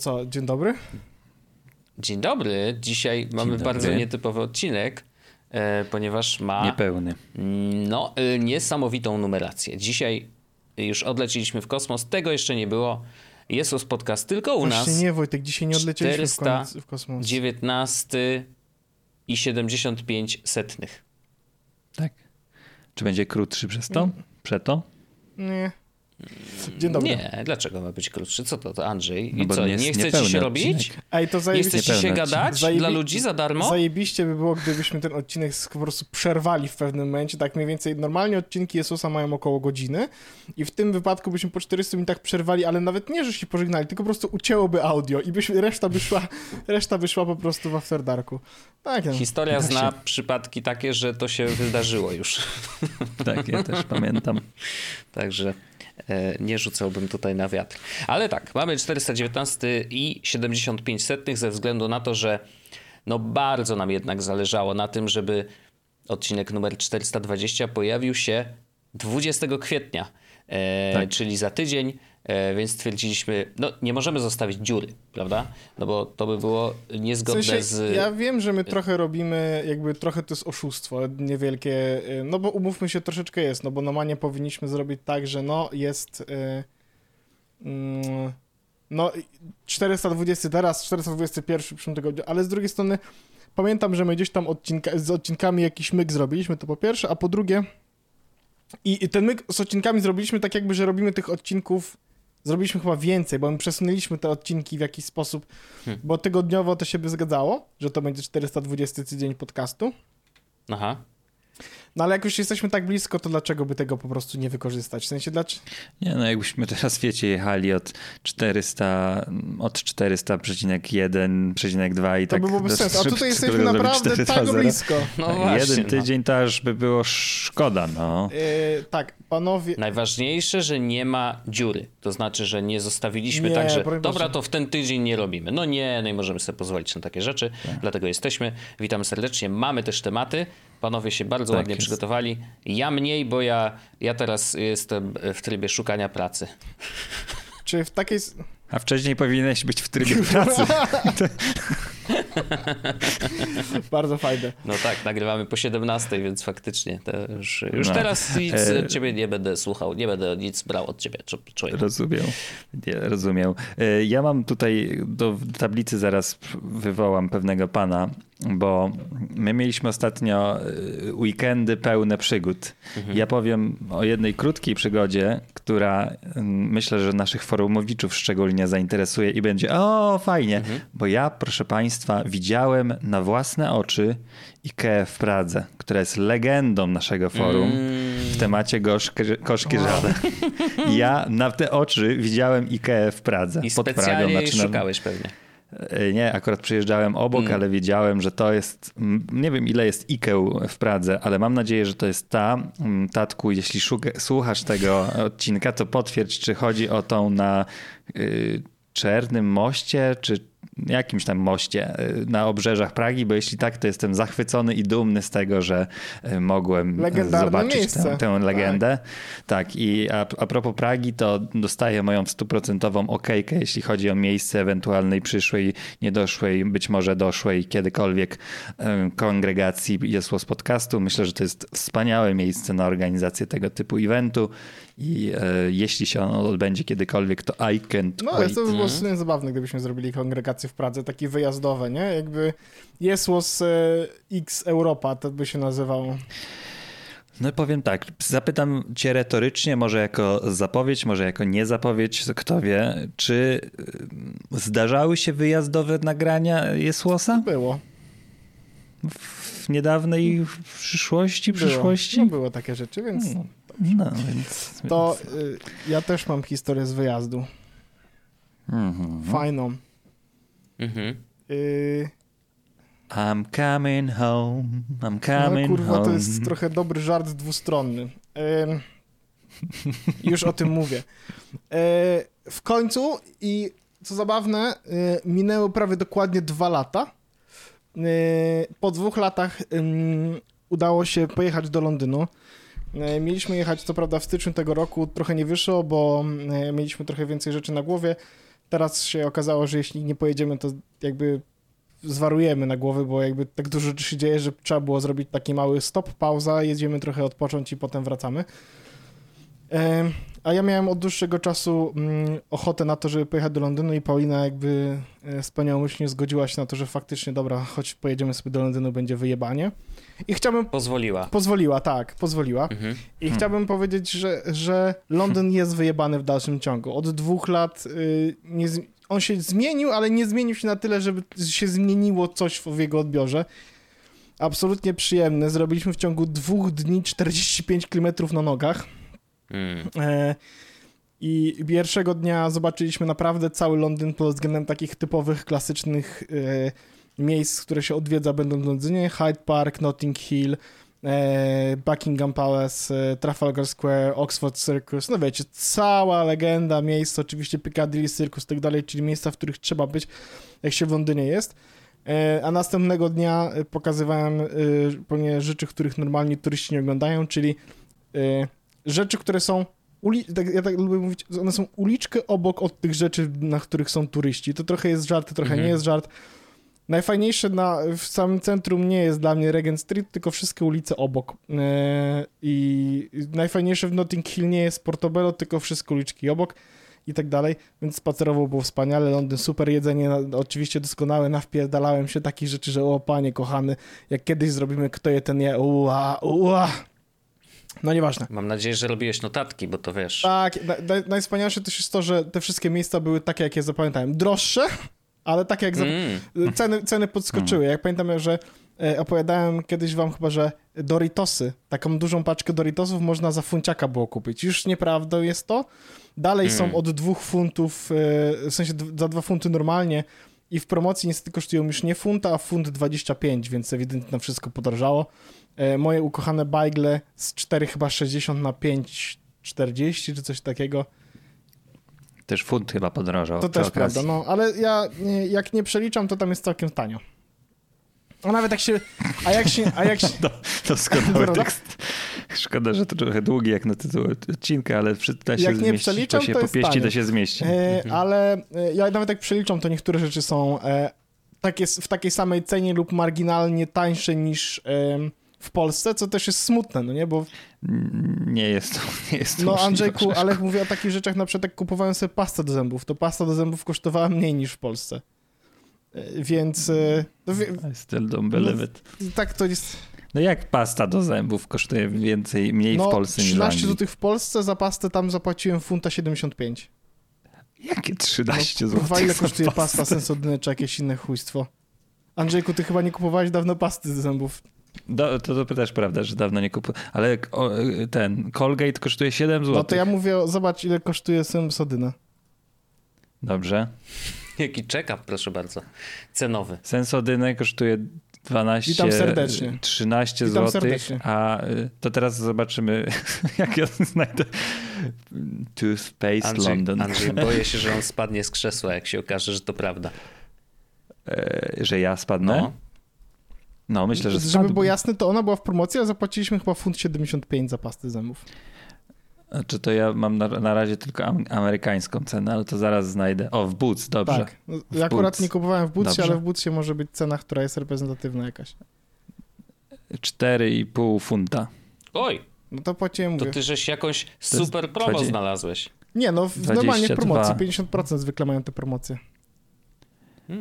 To co, dzień dobry? Dzień dobry. Dzisiaj mamy dobry. bardzo nietypowy odcinek, e, ponieważ ma Niepełny. no, e, niesamowitą numerację. Dzisiaj już odleciliśmy w kosmos, tego jeszcze nie było. Jest to podcast tylko u Właśnie nas. nie, Wojtek, dzisiaj nie odlecieliśmy w, 400, koniec, w kosmos. 19 i 75 setnych. Tak. Czy będzie krótszy przez to? Przeto? Nie. Dzień dobry. Nie, dlaczego ma być krótszy? Co to, to Andrzej? No I bo co, nie nie, chce ci się robić? odcinek. Ej, to Nie chce ci się gadać Zajebi- dla ludzi za darmo? zajebiście by było, gdybyśmy ten odcinek po prostu przerwali w pewnym momencie, tak mniej więcej. Normalnie odcinki Jezusa mają około godziny i w tym wypadku byśmy po 400 minutach przerwali, ale nawet nie, że się pożegnali, tylko po prostu ucięłoby audio i byśmy, reszta by szła, reszta by szła po prostu w After Darku. Tak, no. Historia Właśnie. zna przypadki takie, że to się wydarzyło już. Tak, ja też pamiętam. Także nie rzucałbym tutaj na wiatr. Ale tak, mamy 419 i 75 setnych ze względu na to, że no bardzo nam jednak zależało na tym, żeby odcinek numer 420 pojawił się 20 kwietnia, e, Tak. czyli za tydzień, e, więc stwierdziliśmy, no nie możemy zostawić dziury, prawda? No bo to by było W niezgodne sensie, z... ja wiem, że my trochę robimy, jakby trochę to jest oszustwo niewielkie, y, no bo umówmy się, troszeczkę jest, no bo normalnie powinniśmy zrobić tak, że no jest, y, mm, no 420 teraz, 421 w przyszłym tygodniu, ale z drugiej strony pamiętam, że my gdzieś tam odcinka, z odcinkami jakiś myk zrobiliśmy, to po pierwsze, a po drugie i, i ten myk z odcinkami zrobiliśmy tak jakby, że robimy tych odcinków Zrobiliśmy chyba więcej, bo my przesunęliśmy te odcinki w jakiś sposób, Hmm. bo tygodniowo to się by zgadzało, że to będzie 420 tydzień podcastu. Aha. No ale jak już jesteśmy tak blisko, to dlaczego by tego po prostu nie wykorzystać? W sensie, dlaczego? Nie, no jakbyśmy teraz, wiecie, jechali od 400, od 400,1,2 i To tak... by było bez do- sensu. A tutaj jesteśmy naprawdę 4,2,0. tak blisko. No Tak, właśnie. Jeden no. tydzień to aż by było szkoda, no. Yy, tak, panowie... Najważniejsze, że nie ma dziury. To znaczy, że nie zostawiliśmy Nie, tak, że dobra, to w ten tydzień nie robimy. No nie, no i możemy sobie pozwolić na takie rzeczy. Tak. Dlatego jesteśmy. Witamy serdecznie. Mamy też tematy. Panowie się bardzo Tak ładnie. Przygotowali. Ja mniej, bo ja, ja teraz jestem w trybie szukania pracy. Czy w takiej... A wcześniej powinieneś być w trybie pracy. Bardzo fajne. No tak, nagrywamy po 17, więc faktycznie to już, już No. teraz nic E- od ciebie nie będę słuchał. Nie będę nic brał od ciebie. czu- Czuję. Rozumiem. Nie, rozumiem. E, Ja mam tutaj do tablicy zaraz wywołam pewnego pana, bo my mieliśmy ostatnio e, weekendy pełne przygód. Ja powiem o jednej krótkiej przygodzie, która mm, myślę, że naszych forumowiczów szczególnie zainteresuje i będzie o fajnie, bo ja proszę państwa widziałem na własne oczy Ikea w Pradze, która jest legendą naszego forum w temacie gorzkie żale. Ja na te oczy widziałem Ikea w Pradze. I pod Pragą. specjalnie jej Znaczy, na- szukałeś pewnie. E, Nie, akurat przyjeżdżałem obok, Mm. ale wiedziałem, że to jest. Nie wiem, ile jest Ikeu w Pradze, ale mam nadzieję, że to jest ta. Tatku, jeśli szuka, słuchasz tego odcinka, to potwierdź, czy chodzi o tą na y, Czernym Moście, czy jakimś tam moście y, na obrzeżach Pragi, bo jeśli tak, to jestem zachwycony i dumny z tego, że y, mogłem Legendarne zobaczyć tę, tę legendę. Tak, i a, a propos Pragi, to dostaję moją stuprocentową okejkę, jeśli chodzi o miejsce ewentualnej przyszłej, niedoszłej, być może doszłej kiedykolwiek kongregacji Jesłos Podcastu. Myślę, że to jest wspaniałe miejsce na organizację tego typu eventu i e, jeśli się on odbędzie kiedykolwiek, to I can't No, wait. to by było mm. zabawne, gdybyśmy zrobili kongregację w Pradze, takie wyjazdowe, nie? Jakby Jesłos e, X Europa, to by się nazywało. No powiem tak, zapytam cię retorycznie, może jako zapowiedź, może jako niezapowiedź, kto wie, czy y, zdarzały się wyjazdowe nagrania Jesłosa Było. w niedawnej przyszłości, było. przyszłości? No, było takie rzeczy, więc No, no więc... to y, ja też mam historię z wyjazdu. Mhm. Fajną. Mhm. Y, I'm coming home, I'm no coming kurwa, home. to jest trochę dobry żart dwustronny. Ym, już o tym mówię. Y, w końcu i co zabawne, y, minęły prawie dokładnie dwa lata. Y, po dwóch latach udało się pojechać do Londynu. Y, Mieliśmy jechać, co prawda, w styczniu tego roku, trochę nie wyszło, bo y, mieliśmy trochę więcej rzeczy na głowie. teraz się okazało, że jeśli nie pojedziemy, to jakby zwarujemy na głowy, bo jakby tak dużo rzeczy się dzieje, że trzeba było zrobić taki mały stop, pauza, jedziemy trochę odpocząć i potem wracamy. A ja miałem od dłuższego czasu mm, ochotę na to, żeby pojechać do Londynu i Paulina jakby e, wspaniałomyślnie zgodziła się na to, że faktycznie dobra, choć pojedziemy sobie do Londynu, będzie wyjebanie. I chciałbym... Pozwoliła. Pozwoliła, tak, pozwoliła. Mhm. I chciałbym powiedzieć, że, że Londyn jest wyjebany w dalszym ciągu. Od dwóch lat y, nie, on się zmienił, ale nie zmienił się na tyle, żeby się zmieniło coś w jego odbiorze. Absolutnie przyjemne. Zrobiliśmy w ciągu dwóch dni 45 km na nogach. Mm. E, I pierwszego dnia zobaczyliśmy naprawdę cały Londyn pod względem takich typowych, klasycznych e, miejsc, które się odwiedza będąc w Londynie. Hyde Park, Notting Hill, e, Buckingham Palace, Trafalgar Square, Oxford Circus. No wiecie, cała legenda miejsc, oczywiście Piccadilly Circus i tak dalej, czyli miejsca, w których trzeba być, jak się w Londynie jest. A następnego dnia pokazywałem pewnie rzeczy, których normalnie turyści nie oglądają, czyli rzeczy, które są. Uli- tak, ja tak lubię mówić, one są uliczkę obok od tych rzeczy, na których są turyści. To trochę jest żart, to trochę Mhm. nie jest żart. Najfajniejsze na, w samym centrum nie jest dla mnie Regent Street, tylko wszystkie ulice obok. E, I najfajniejsze w Notting Hill nie jest Portobello, tylko wszystkie uliczki obok i tak dalej, więc spacerowo było wspaniale, Londyn super, jedzenie oczywiście doskonałe, nawpierdalałem się takich rzeczy, że o panie kochany, jak kiedyś zrobimy kto je ten je, ua, ua. No nieważne. Mam nadzieję, że robiłeś notatki, bo to wiesz. Tak, na, na, najwspanialsze też jest to, że te wszystkie miejsca były takie, jak je zapamiętałem. Droższe, ale takie jak... Zap... Mm. Ceny, ceny podskoczyły. Jak pamiętam, że e, opowiadałem kiedyś wam chyba, że Doritosy, taką dużą paczkę Doritosów można za funciaka było kupić. Już nieprawdą jest to. Dalej Mm. są od dwóch funtów, e, w sensie za dwa funty normalnie i w promocji niestety kosztują już nie funta, a funt 25, więc ewidentnie nam wszystko podrożało. E, Moje ukochane bajgle z 4 chyba 60 na 5 40 czy coś takiego. Też funt chyba podrożał. To też okazji. prawda, no, ale ja jak nie przeliczam, to tam jest całkiem tanio. A nawet jak się, a jak się, a jak się, To, to skonały Prawda? tekst. Szkoda, że to trochę długi jak na tytuł odcinka, ale przy, da się Jak nie przeliczam, to się to popieści, to się zmieści. e, ale e, ja nawet jak przeliczam, to niektóre rzeczy są e, takie, w takiej samej cenie lub marginalnie tańsze niż em, w Polsce, co też jest smutne, no nie, bo Nie jest to, nie jest to no Andrzejku, ale mówię o takich rzeczach, na przykład jak kupowałem sobie pastę do zębów, to pasta do zębów kosztowała mniej niż w Polsce. E, Więc e, no, wie, I still don't believe it. tak to jest. No jak pasta do zębów kosztuje więcej, mniej No, w Polsce niż w 13 Anglii? zł w Polsce, za pastę tam zapłaciłem funta 75. Jakie 13 No, zł? ile kosztuje pasta sensodyny czy jakieś inne chujstwo? Andrzejku, ty chyba nie kupowałeś dawno pasty do zębów. Do, to, to też prawda, że dawno nie kupuję. Ale o, ten Colgate kosztuje 7 zł. No to ja mówię, zobacz ile kosztuje sensodyna. Dobrze. Jaki check-up, proszę bardzo. Cenowy. Sensodynę kosztuje 12, Witam serdecznie. 13 Witam zł, serdecznie. a y, to teraz zobaczymy, jak ja znajdę Toothpaste Andrzej, London, Andrzej, boję się, że on spadnie z krzesła, jak się okaże, że to prawda. E, że ja spadnę. No. No, myślę, że Żeby spadł. było jasne, to ona była w promocji, a zapłaciliśmy chyba funt 75 za pasty zębów. Znaczy to ja mam na, na razie tylko am, amerykańską cenę, ale to zaraz znajdę. O, w Boots, dobrze. Tak. No, Ja akurat Boots. nie kupowałem w Bootsie, ale w Bootsie może być cena, która jest reprezentatywna jakaś. 4,5 funta. Oj, No to płaciłem, to mówię. ty żeś jakąś super promo 20. znalazłeś. Nie, no w, normalnie w 22. promocji, 50% zwykle mają te promocje.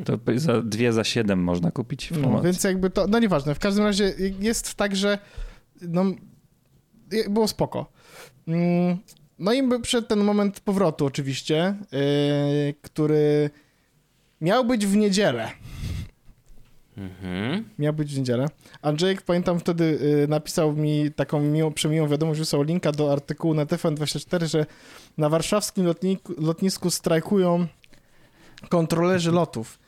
To za dwie za 7 można kupić w No, więc jakby to, no nieważne, w każdym razie jest tak, że no, było spoko. Mm, No i by- przyszedł ten moment powrotu oczywiście, yy, który miał być w niedzielę. Mhm. Miał być w niedzielę. Andrzejek, pamiętam wtedy y, napisał mi taką miłą, przemiłą wiadomość, wysłał linka do artykułu na TFN24, że na warszawskim lotniku, lotnisku strajkują kontrolerzy lotów.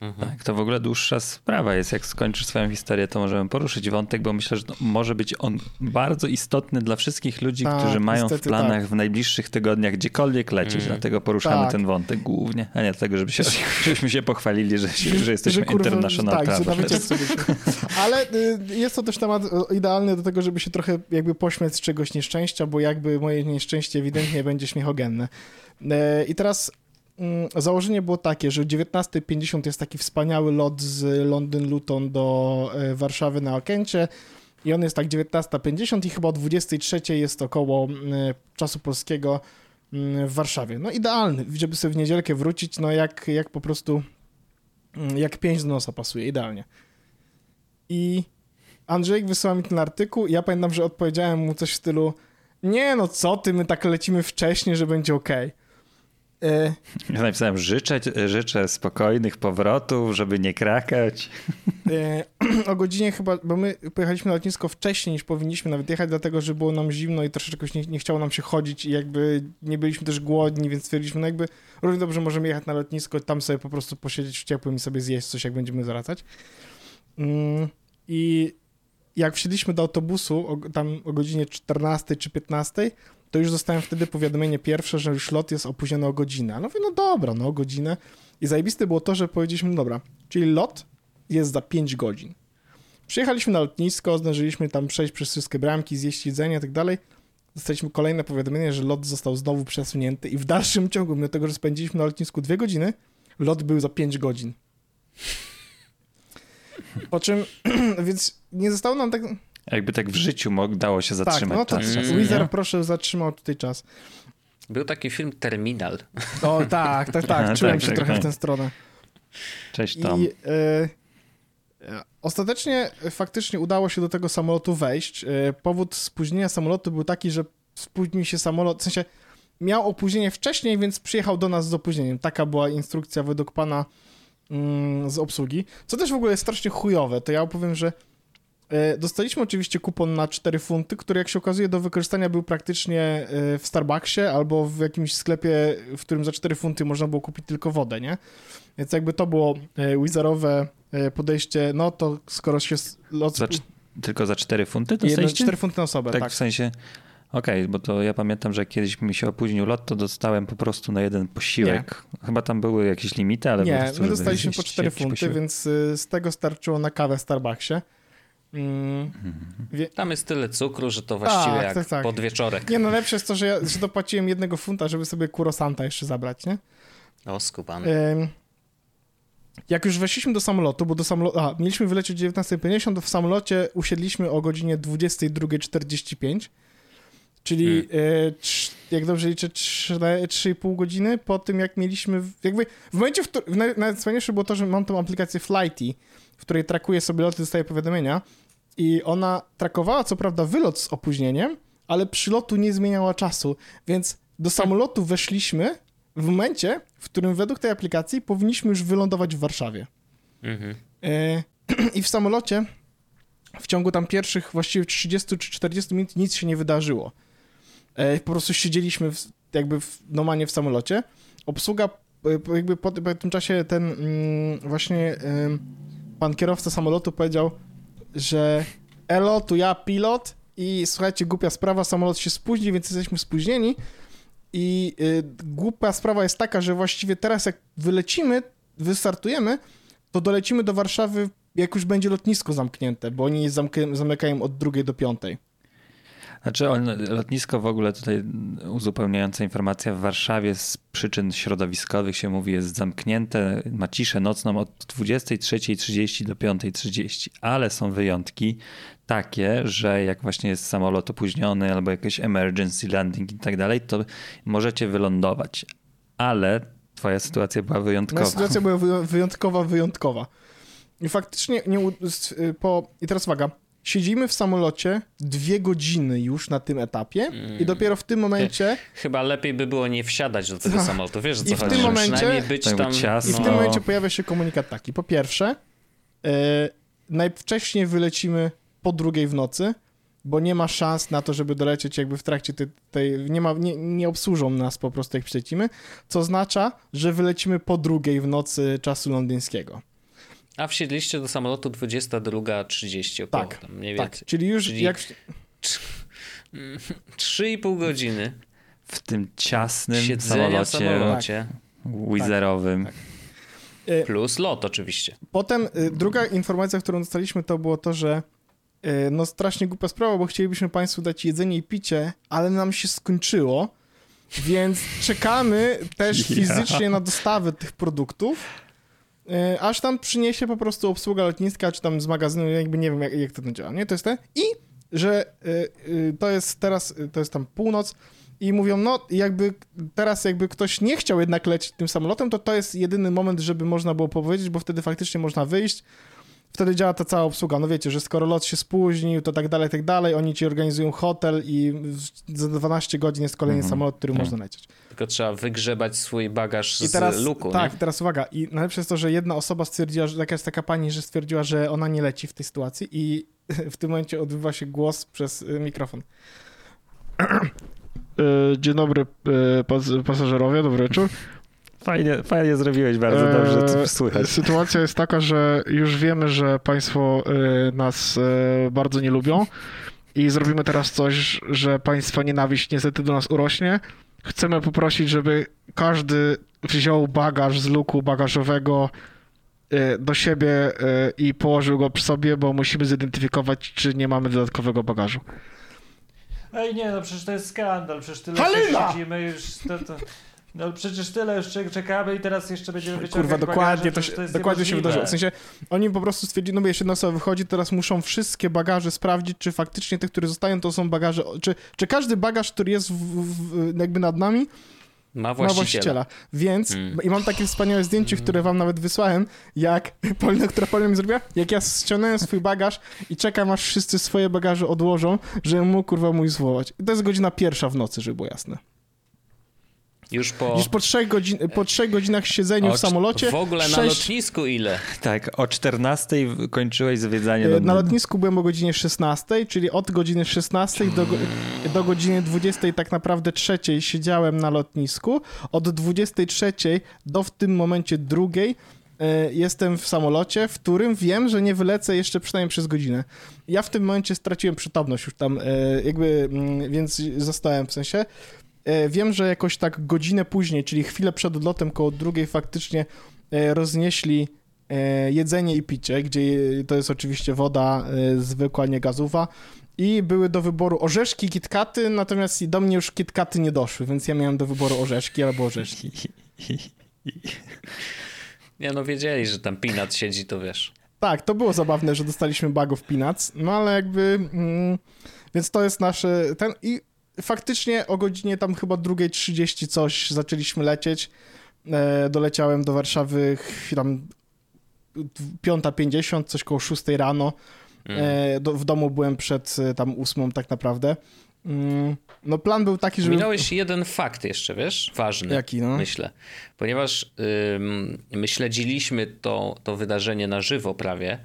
Mhm. Tak, to w ogóle dłuższa sprawa jest. Jak skończysz swoją historię, to możemy poruszyć wątek, bo myślę, że może być on bardzo istotny dla wszystkich ludzi, Tak, którzy mają w planach tak. w najbliższych tygodniach gdziekolwiek lecieć. Mm. Dlatego poruszamy Tak. ten wątek głównie, a nie dlatego, żeby się, żebyśmy się pochwalili, że, że jesteśmy kurwa, international Tak, że. Ale y, jest to też temat y, idealny do tego, żeby się trochę jakby pośmiać z czegoś nieszczęścia, bo jakby moje nieszczęście ewidentnie będzie śmiechogenne. Y, I teraz założenie było takie, że o 19.50 jest taki wspaniały lot z Londyn Luton do e, Warszawy na Okęcie i on jest tak 19.50 i chyba o 23.00 jest około e, czasu polskiego mm, w Warszawie. No idealny, żeby sobie w niedzielkę wrócić, no jak, jak po prostu mm, jak pięć do nosa pasuje, idealnie. I Andrzejek wysłał mi ten artykuł ja pamiętam, że odpowiedziałem mu coś w stylu nie no co ty, my tak lecimy wcześniej, że będzie okej. Okay. Ja napisałem, życzę, życzę spokojnych powrotów, żeby nie krakać. o godzinie chyba, bo my pojechaliśmy na lotnisko wcześniej niż powinniśmy nawet jechać, dlatego że było nam zimno i troszeczkę nie, nie chciało nam się chodzić i jakby nie byliśmy też głodni, więc stwierdziliśmy, no jakby równie dobrze możemy jechać na lotnisko, tam sobie po prostu posiedzieć w ciepłym i sobie zjeść coś, jak będziemy wracać. Mm, I jak wsiedliśmy do autobusu o, tam o godzinie 14 czy 15, to już dostałem wtedy powiadomienie pierwsze, że już lot jest opóźniony o godzinę. No mówię, no dobra, no o godzinę. I zajebiste było to, że powiedzieliśmy, no dobra, czyli lot jest za 5 godzin. Przyjechaliśmy na lotnisko, zdążyliśmy tam przejść przez wszystkie bramki, zjeść jedzenie i tak dalej. Dostaliśmy kolejne powiadomienie, że lot został znowu przesunięty i w dalszym ciągu, mimo tego, że spędziliśmy na lotnisku 2 godziny, lot był za 5 godzin. Po czym, więc nie zostało nam tak... Jakby tak w życiu dało się tak, zatrzymać tak, no czas. Tak. Wizard, proszę, zatrzymał tutaj czas. Był taki film Terminal. O tak, tak, tak. Czułem tak, się tak, trochę tak. w tę stronę. Cześć Tom. I, y, ostatecznie faktycznie udało się do tego samolotu wejść. Y, powód spóźnienia samolotu był taki, że spóźnił się samolot, w sensie miał opóźnienie wcześniej, więc przyjechał do nas z opóźnieniem. Taka była instrukcja według pana Mm, z obsługi. Co też w ogóle jest strasznie chujowe, to ja opowiem, że Dostaliśmy oczywiście kupon na 4 funty, który jak się okazuje do wykorzystania był praktycznie e, w Starbucksie albo w jakimś sklepie, w którym za 4 funty można było kupić tylko wodę, nie? Więc jakby to było e, wizerowe podejście, no to skoro się... Lot... Za, tylko za 4 funty to Jedno, 4 funty na osobę, tak. tak. w sensie... Okej, okay, bo to ja pamiętam, że kiedyś mi się opóźnił lot, to dostałem po prostu na jeden posiłek. Nie. Chyba tam były jakieś limity, ale Nie, my dostaliśmy po 4 funty, posiłek. więc z tego starczyło na kawę w Starbucksie. Mm, wie... Tam jest tyle cukru, że to właściwie tak, jak tak, tak. podwieczorek. Nie, no lepsze jest to, że, ja, że dopłaciłem jednego funta, żeby sobie kurosanta jeszcze zabrać, nie? O, skupany. Ym, jak już weszliśmy do samolotu, bo do samolotu, a, mieliśmy wylecieć o 19.50, to w samolocie usiedliśmy o godzinie 22.45 Czyli hmm. e, jak dobrze liczę, 3,5 godziny po tym, jak mieliśmy. Jakby w momencie, w którym. Najfajniejsze było to, że mam tą aplikację Flighty, w której trakuję sobie loty, dostaję powiadomienia. I ona trakowała co prawda wylot z opóźnieniem, ale przylotu nie zmieniała czasu. Więc do samolotu weszliśmy w momencie, w którym według tej aplikacji powinniśmy już wylądować w Warszawie. Mhm. E, I w samolocie w ciągu tam pierwszych właściwie 30 czy 40 minut nic się nie wydarzyło. E, po prostu siedzieliśmy w, jakby w, normalnie w samolocie. Obsługa, e, jakby po, po tym czasie ten mm, właśnie pan kierowca samolotu powiedział, że elo, tu ja pilot i słuchajcie, głupia sprawa, samolot się spóźni, więc jesteśmy spóźnieni i y, głupia sprawa jest taka, że właściwie teraz jak wylecimy, wystartujemy, to dolecimy do Warszawy, jak już będzie lotnisko zamknięte, bo oni zamykają od drugiej do piątej. Znaczy on, lotnisko w ogóle tutaj uzupełniająca informacja w Warszawie z przyczyn środowiskowych się mówi jest zamknięte, ma ciszę nocną od 23.30 do 5.30, ale są wyjątki takie, że jak właśnie jest samolot opóźniony albo jakiś emergency landing i tak dalej, to możecie wylądować. Ale twoja sytuacja była wyjątkowa. Moja sytuacja była wyjątkowa, wyjątkowa. I faktycznie nie, po, i teraz uwaga, siedzimy w samolocie dwie godziny już na tym etapie mm. i dopiero w tym momencie... Chyba lepiej by było nie wsiadać do tego samolotu, wiesz co I w chodzi? tym momencie, być tam... Ciasno. I w tym momencie pojawia się komunikat taki. Po pierwsze, yy, najwcześniej wylecimy po drugiej w nocy, bo nie ma szans na to, żeby dolecieć jakby w trakcie tej, tej nie, ma, nie, nie obsłużą nas po prostu jak przylecimy, co oznacza, że wylecimy po drugiej w nocy czasu londyńskiego. A wsiedliście do samolotu 22.30 około tak, tam mniej tak. więcej. Czyli już Czyli jak... 3,5 godziny. W tym ciasnym samolocie, samolocie. Tak. wizerowym. Tak. tak. Plus lot oczywiście. Potem y, druga informacja, którą dostaliśmy, to było to, że y, no strasznie głupia sprawa, bo chcielibyśmy Państwu dać jedzenie i picie, ale nam się skończyło Więc czekamy też Ja. fizycznie na dostawę tych produktów, aż tam przyniesie po prostu obsługa lotniska, czy tam z magazynu, jakby nie wiem, jak, jak to tam działa, nie? To jest te. I, że e, e, to jest teraz, e, to jest tam północ i mówią, no jakby teraz jakby ktoś nie chciał jednak lecieć tym samolotem, to to jest jedyny moment, żeby można było powiedzieć, bo wtedy faktycznie można wyjść, wtedy działa ta cała obsługa. No wiecie, że skoro lot się spóźnił, to tak dalej, tak dalej, oni ci organizują hotel i za 12 godzin jest kolejny Mhm, samolot, który tak. można lecieć. Tylko trzeba wygrzebać swój bagaż I z teraz, luku, tak, nie? teraz uwaga. I najlepsze jest to, że jedna osoba stwierdziła, że taka jest taka pani, że stwierdziła, że ona nie leci w tej sytuacji i w tym momencie odbywa się głos przez y, mikrofon. Dzień dobry pasażerowie, dobry wieczór. Fajnie, fajnie zrobiłeś, bardzo dobrze to słychać. Sytuacja jest taka, że już wiemy, że państwo e, nas e, bardzo nie lubią i zrobimy teraz coś, że państwa nienawiść niestety do nas urośnie. Chcemy poprosić, żeby każdy wziął bagaż z luku bagażowego e, do siebie i położył go przy sobie, bo musimy zidentyfikować, czy nie mamy dodatkowego bagażu. Ej nie, no przecież to jest skandal, przecież tyle Halina! się siedzimy już, to, to, no przecież tyle już czek- czekamy i teraz jeszcze będziemy wyciągać Kurwa, dokładnie, to bagaże, się, przecież jest dokładnie się wydarzyło. W sensie oni po prostu stwierdzili, no bo jeszcze jedna osoba wychodzi, teraz muszą wszystkie bagaże sprawdzić, czy faktycznie te, które zostają, to są bagaże, czy, czy każdy bagaż, który jest w, w, jakby nad nami, Ma ma właściciela. właściciela. Więc, Mm. i mam takie wspaniałe zdjęcie, które wam nawet wysłałem, jak Polina, która Polina mi zrobiła, jak ja ściągnąłem swój bagaż i czekam, aż wszyscy swoje bagaże odłożą, żebym mógł, kurwa, mój zwołać. I to jest godzina pierwsza w nocy, żeby było jasne. Już po... Już po trzech, godzin, po trzech godzinach siedzenia w samolocie, W ogóle na sześć- lotnisku ile? Tak, o 14 kończyłeś zwiedzanie E, Londynu. Na lotnisku byłem o godzinie 16, czyli od godziny 16 do, do godziny 20 tak naprawdę trzeciej siedziałem na lotnisku. Od 23 do w tym momencie drugiej e, jestem w samolocie, w którym wiem, że nie wylecę jeszcze przynajmniej przez godzinę. Ja w tym momencie straciłem przytomność już tam, e, jakby, mm, więc zostałem w sensie. E, Wiem, że jakoś tak godzinę później, czyli chwilę przed odlotem, koło drugiej faktycznie e, roznieśli e, jedzenie i picie, gdzie to jest oczywiście woda zwykła, nie gazowa. I były do wyboru orzeszki, kitkaty, natomiast do mnie już kitkaty nie doszły, więc ja miałem do wyboru orzeszki albo orzeszki. Nie no, wiedzieli, że tam Pinat siedzi, to wiesz. Tak, to było zabawne, że dostaliśmy bugów Peanuts, no ale jakby, mm, więc to jest nasze, ten i faktycznie o godzinie tam chyba 2.30 coś zaczęliśmy lecieć, e, doleciałem do Warszawy tam 5.50, coś koło 6 rano, Mm. e, do, w domu byłem przed e, tam 8 tak naprawdę. Mm, no plan był taki, żeby... Minąłeś jeden fakt jeszcze, wiesz? Ważny. Jaki, no? Myślę. Ponieważ ym, my śledziliśmy to, to wydarzenie na żywo prawie,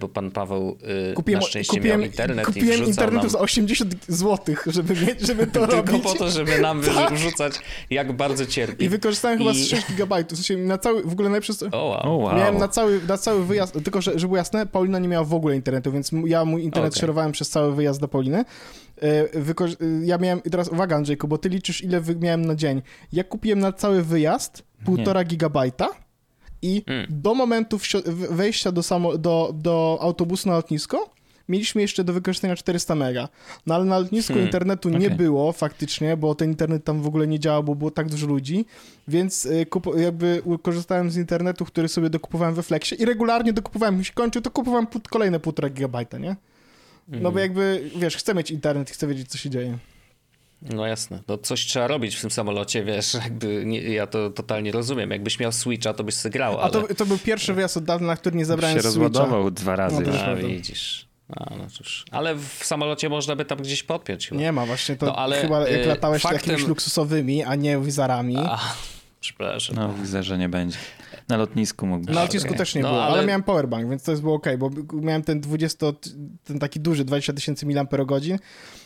bo pan Paweł y, Kupiłem, na szczęście kupiłem, miał internet i kupiłem internetu nam... za 80 zł, żeby, mieć, żeby to Tylko robić. po to, żeby nam wyrzucać, jak bardzo cierpi. I wykorzystałem chyba I- z 6 GB. W sensie na cały, w ogóle najprzez... O, wow. Miałem na cały, na cały wyjazd, tylko że, żeby było jasne, Paulina nie miała w ogóle internetu, więc ja mój internet Okej. szerowałem przez cały wyjazd do Pauliny. E, wyko- e, ja miałem, i teraz uwaga Andrzejku, bo ty liczysz ile miałem na dzień. Ja kupiłem na cały wyjazd półtora gigabajta i Mm. do momentu wejścia do, samo, do, do autobusu na lotnisko mieliśmy jeszcze do wykorzystania 400 mega. No ale na lotnisku Hmm, internetu nie było faktycznie, bo ten internet tam w ogóle nie działał, bo było tak dużo ludzi, więc y, jakby korzystałem z internetu, który sobie dokupowałem we Flexie i regularnie dokupowałem, mi się kończył, to kupowałem kolejne półtora gigabajta, nie? No bo jakby, wiesz, chcę mieć internet i chcę wiedzieć, co się dzieje. No jasne, no coś trzeba robić w tym samolocie, wiesz, jakby nie, ja to totalnie rozumiem. Jakbyś miał Switcha, to byś sobie grał, A ale... to, to był pierwszy wyjazd od dawna, na który nie zabrałem się Switcha. rozładował dwa razy. No A, widzisz. A, no cóż. Ale w samolocie można by tam gdzieś podpiąć chyba. Nie ma właśnie, to No, ale, chyba jak y, latałeś faktem- jakimiś luksusowymi, a nie wizarami. A, przepraszam. No że nie będzie. Na lotnisku mógłbyś. Na lotnisku Okej. też nie No, było, ale... ale- miałem powerbank, więc to jest było ok, bo miałem ten 20, ten taki duży 20 tysięcy mAh,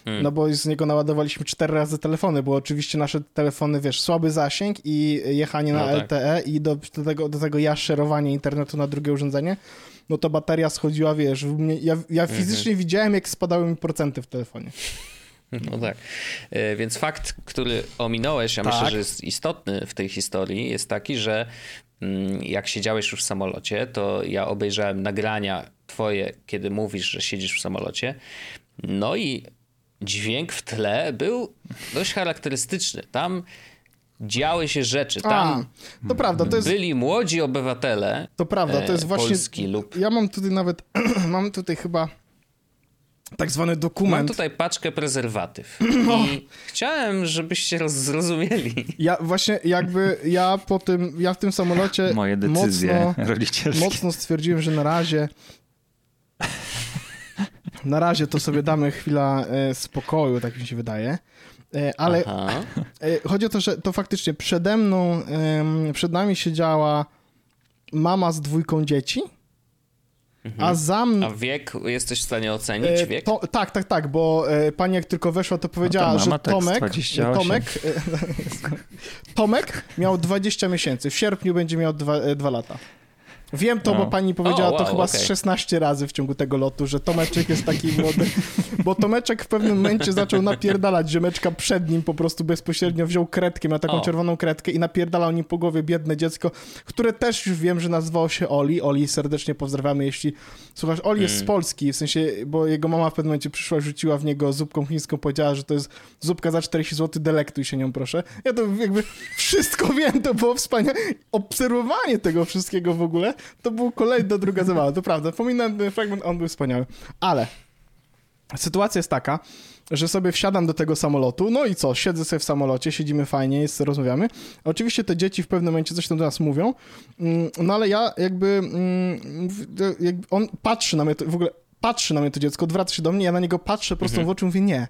Mm. no bo z niego naładowaliśmy cztery razy telefony, bo oczywiście nasze telefony, wiesz, słaby zasięg i jechanie na No tak. LTE i do, do, tego, do tego ja szerowanie internetu na drugie urządzenie, no to bateria schodziła, wiesz, w mnie, ja, ja Mhm. fizycznie widziałem, jak spadały mi procenty w telefonie. No tak. E, Więc fakt, który ominąłeś, ja Tak. myślę, że jest istotny w tej historii, jest taki, że jak siedziałeś już w samolocie, to ja obejrzałem nagrania twoje, kiedy mówisz, że siedzisz w samolocie. No i dźwięk w tle był dość charakterystyczny. Tam działy się rzeczy. A, Tam to prawda, to jest, byli młodzi obywatele to prawda, to jest e, właśnie... Polski lub... Ja mam tutaj nawet, mam tutaj chyba tak zwany Mam dokument. tutaj paczkę prezerwatyw No. i chciałem, żebyście roz- zrozumieli. Ja właśnie jakby, ja po tym, ja w tym samolocie Moje decyzje mocno, rodzicielskie. mocno stwierdziłem, że na razie na razie to sobie damy chwila e, spokoju, tak mi się wydaje. E, ale Aha. e, chodzi o to, że to faktycznie przede mną, przed nami siedziała mama z dwójką dzieci, a za mną... A wiek jesteś w stanie ocenić? E, Wiek? To, tak, tak, tak, bo e, pani jak tylko weszła, to powiedziała, mama że tak z Tomek, 28. Tomek, e, Tomek miał 20 miesięcy, w sierpniu będzie miał 2 lata. Wiem to, bo No. pani powiedziała O, to wow, chyba z okej. 16 razy w ciągu tego lotu, że Tomeczek jest taki młody, bo Tomeczek w pewnym momencie zaczął napierdalać ziomeczka przed nim, po prostu bezpośrednio wziął kredkę, miał taką O. czerwoną kredkę i napierdalał nim po głowie biedne dziecko, które też już wiem, że nazywało się Oli. Oli serdecznie pozdrawiamy, jeśli słuchasz. Oli jest z Polski, w sensie, bo jego mama w pewnym momencie przyszła, rzuciła w niego zupką chińską, powiedziała, że to jest zupka za 40 zł, delektuj się nią, proszę. Ja to jakby wszystko wiem, to było wspaniałe. Obserwowanie tego wszystkiego w ogóle, to był kolejna druga zabawa, to prawda. Pominam ten fragment, on był wspaniały. Ale sytuacja jest taka, że sobie wsiadam do tego samolotu, no i co, siedzę sobie w samolocie, siedzimy fajnie, jest, rozmawiamy. Oczywiście te dzieci w pewnym momencie coś tam do nas mówią, mm, no ale ja jakby, mm, jakby on patrzy na mnie, to, w ogóle patrzy na mnie to dziecko, odwraca się do mnie, ja na niego patrzę prosto w oczy, mówię nie.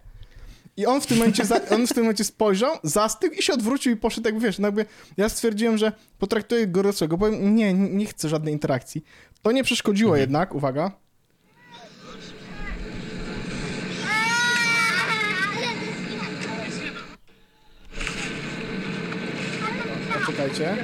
I on w tym momencie, za, on w tym momencie spojrzał, zastygł i się odwrócił i poszedł, jakby wiesz, no jakby ja stwierdziłem, że potraktuję go dorosłego, powiem, nie, nie chcę żadnej interakcji. To nie przeszkodziło jednak, uwaga, Poczekajcie.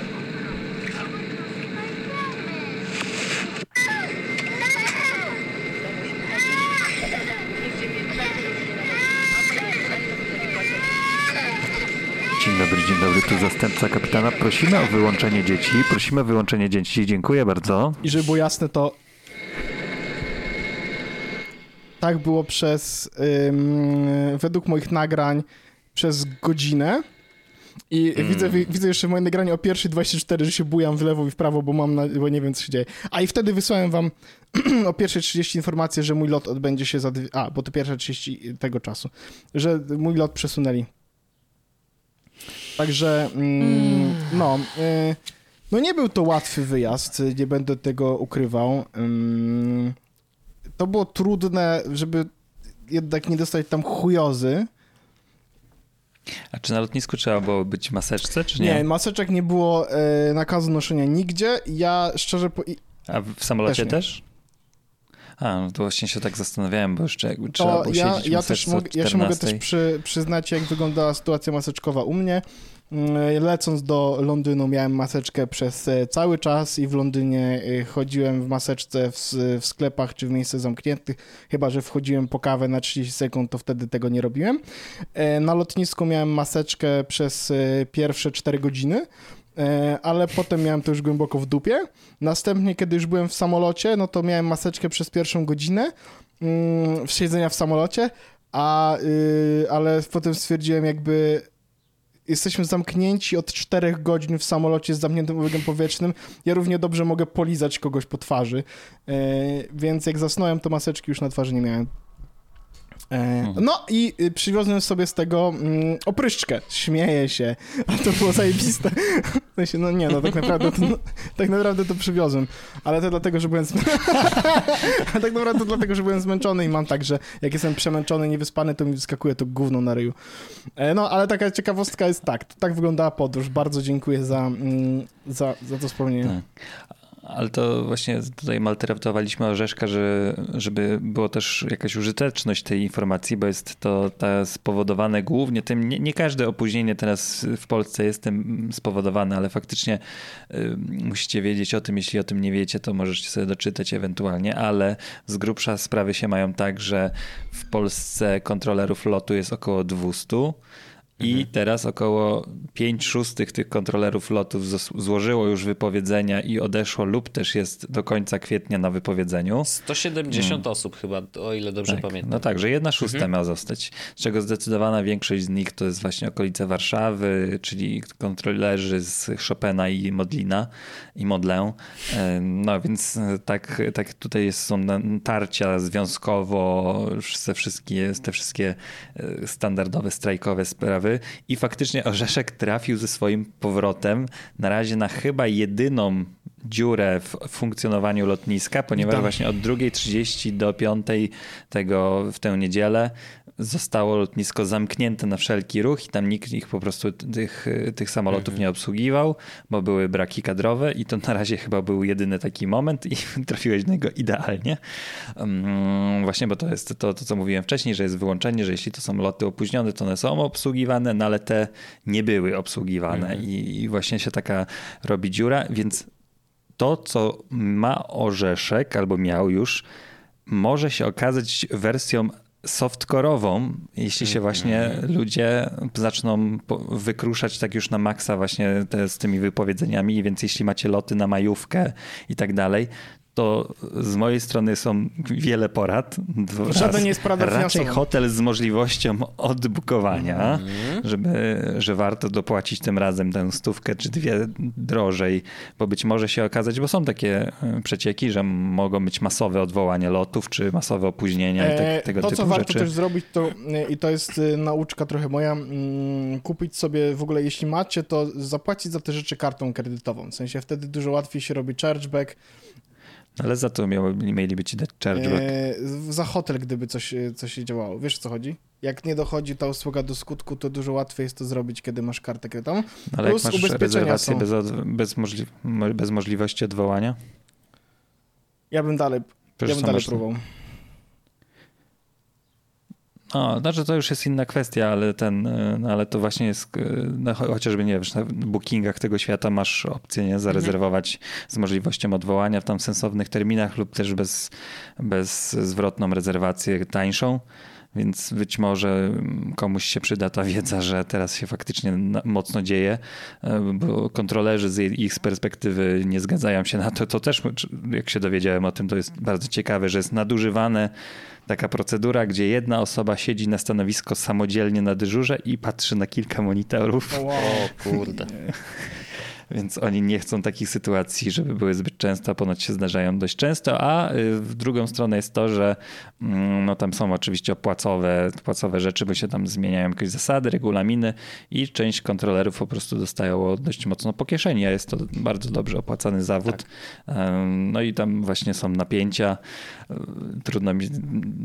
Dzień dobry, dzień dobry, tu zastępca kapitana. Prosimy o wyłączenie dzieci. Prosimy o wyłączenie dzieci. Dziękuję bardzo. I żeby było jasne, to tak było przez, ym, według moich nagrań, przez godzinę. I widzę, wi- widzę jeszcze w moim nagraniu o pierwszej 24, że się bujam w lewo i w prawo, bo mam, na, bo nie wiem, co się dzieje. A i wtedy wysłałem wam o pierwszej 30 informację, że mój lot odbędzie się za dwie, a, bo to pierwsze 30 tego czasu, że mój lot przesunęli. Także, mm, no, y, no nie był to łatwy wyjazd, nie będę tego ukrywał. Ym, To było trudne, żeby jednak nie dostać tam chujozy. A czy na lotnisku trzeba było być w maseczce, czy Nie, nie? maseczek nie było e, nakazu noszenia nigdzie. Ja szczerze... Po... A w samolocie Też też? A, no to właśnie się tak zastanawiałem, bo jeszcze jakby trzeba było ja, siedzieć w ja, też mogę, ja się mogę 14. też przy, przyznać, jak wyglądała sytuacja maseczkowa u mnie. Mm, Lecąc do Londynu miałem maseczkę przez e, cały czas i w Londynie e, chodziłem w maseczce w, w sklepach czy w miejscach zamkniętych, chyba że wchodziłem po kawę na 30 sekund, to wtedy tego nie robiłem. E, Na lotnisku miałem maseczkę przez pierwsze 4 godziny. Ale potem miałem to już głęboko w dupie. Następnie, kiedy już byłem w samolocie, no to miałem maseczkę przez pierwszą godzinę mm, siedzenia w samolocie, a, y, ale potem stwierdziłem jakby jesteśmy zamknięci od 4 godzin w samolocie z zamkniętym obiegiem powietrznym. Ja równie dobrze mogę polizać kogoś po twarzy. E, więc jak zasnąłem, to maseczki już na twarzy nie miałem. E, no i y, przywiozłem sobie z tego mm, opryszczkę. Śmieję się, a to było zajebiste. W sensie, no nie, no tak naprawdę to, no, tak naprawdę to przywiozłem. Ale to dlatego, że byłem zm... A tak naprawdę to dlatego, że byłem zmęczony i mam tak, że jak jestem przemęczony, niewyspany, to mi wyskakuje to gówno na ryju. E, No, ale taka ciekawostka jest tak, tak wyglądała podróż. Bardzo dziękuję za, mm, za, za to wspomnienie. Tak. Ale to właśnie tutaj maltraktowaliśmy Orzeszka, że, żeby było też jakaś użyteczność tej informacji, bo jest to spowodowane głównie tym, nie, nie każde opóźnienie teraz w Polsce jest tym spowodowane, ale faktycznie y, musicie wiedzieć o tym, jeśli o tym nie wiecie, to możecie sobie doczytać ewentualnie, ale z grubsza sprawy się mają tak, że w Polsce kontrolerów lotu jest około 200, I teraz około 5 szóstych tych kontrolerów lotów złożyło już wypowiedzenia i odeszło lub też jest do końca kwietnia na wypowiedzeniu. 170 osób chyba, o ile dobrze Tak, pamiętam. no tak, że jedna szósta Mhm. miała zostać, z czego zdecydowana większość z nich to jest właśnie okolice Warszawy, czyli kontrolerzy z Chopina i Modlina i Modlę. No więc e, tak, tak tutaj jest, są tarcia związkowo, te wszystkie, te wszystkie e, standardowe, strajkowe sprawy i faktycznie Orzeszek trafił ze swoim powrotem. Na razie na chyba jedyną dziurę w funkcjonowaniu lotniska, ponieważ właśnie od 2.30 do 5.00 tego w tę niedzielę zostało lotnisko zamknięte na wszelki ruch i tam nikt ich po prostu tych, tych samolotów nie obsługiwał, bo były braki kadrowe i to na razie chyba był jedyny taki moment i trafiłeś na niego idealnie. Um, właśnie, bo to jest to, to, co mówiłem wcześniej, że jest wyłączenie, że jeśli to są loty opóźnione, to one są obsługiwane, no ale te nie były obsługiwane i, i właśnie się taka robi dziura, więc to, co ma orzeszek albo miał już, może się okazać wersją softcore'ową, jeśli się właśnie ludzie zaczną wykruszać tak już na maksa właśnie te, z tymi wypowiedzeniami, więc jeśli macie loty na majówkę i tak dalej, to z mojej strony są wiele porad. Żaden nie jest poradą Raczej hotel z możliwością odbukowania, Mhm. żeby, że warto dopłacić tym razem tę stówkę czy dwie drożej, bo być może się okazać, bo są takie e, przecieki, że mogą być masowe odwołania lotów, czy masowe opóźnienia i E, tak, tego to, typu co warto rzeczy. też zrobić, to e, i to jest e, nauczka trochę moja, mm, kupić sobie w ogóle, jeśli macie, to zapłacić za te rzeczy kartą kredytową. W sensie wtedy dużo łatwiej się robi chargeback. Ale za to miało, mieliby ci dać chargeback. E, za hotel, gdyby coś, e, coś się działało. Wiesz o co chodzi? Jak nie dochodzi ta usługa do skutku, to dużo łatwiej jest to zrobić, kiedy masz kartę kredytową. Ale jak plus masz ubezpieczenia rezerwację są. bez, bez, możli, mo- bez możliwości odwołania? Ja bym dalej, ja bym dalej masz- próbował. No, znaczy to już jest inna kwestia, ale ten, y, no, ale to właśnie jest, y, no, cho- chociażby nie wiesz, na bookingach tego świata masz opcję nie, zarezerwować z możliwością odwołania w tam sensownych terminach lub też bez, bez zwrotną rezerwację tańszą. Więc być może mm, komuś się przyda ta wiedza, że teraz się faktycznie mocno dzieje, y, bo kontrolerzy z ich perspektywy nie zgadzają się na to. To też, jak się dowiedziałem o tym, to jest bardzo ciekawe, że jest nadużywane taka procedura, gdzie jedna osoba siedzi na stanowisko samodzielnie na dyżurze i patrzy na kilka monitorów. O, wow. O kurde. Więc oni nie chcą takich sytuacji, żeby były zbyt często, ponoć się zdarzają dość często, a y, w drugą stronę jest to, że mm, no, tam są oczywiście opłacowe, płacowe rzeczy, bo się tam zmieniają jakieś zasady, regulaminy i część kontrolerów po prostu dostają dość mocno po kieszeni, a jest to bardzo dobrze opłacany zawód. Ym, No i tam właśnie są napięcia. Trudno mi,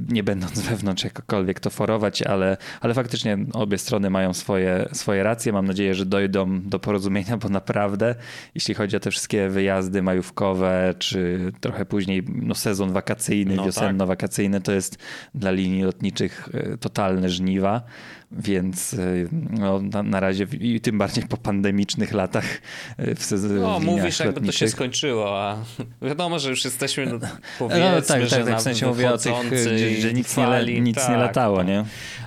nie będąc wewnątrz jakokolwiek to forować, ale, ale faktycznie obie strony mają swoje, swoje racje. Mam nadzieję, że dojdą do porozumienia, bo naprawdę, jeśli chodzi o te wszystkie wyjazdy majówkowe, czy trochę później no, sezon wakacyjny, No wiosenno-wakacyjny, to jest dla linii lotniczych y, totalne żniwa. Więc y, no, na, na razie, i tym bardziej po pandemicznych latach y, w sezonie No, mówisz jakby to się skończyło, a wiadomo, że już jesteśmy, no, No, powiedzmy, tak, tak, że tak, w sensie mówię o tych, że, wychodzącej że nic, nie, fali, nic nie tak, latało, tak. nie?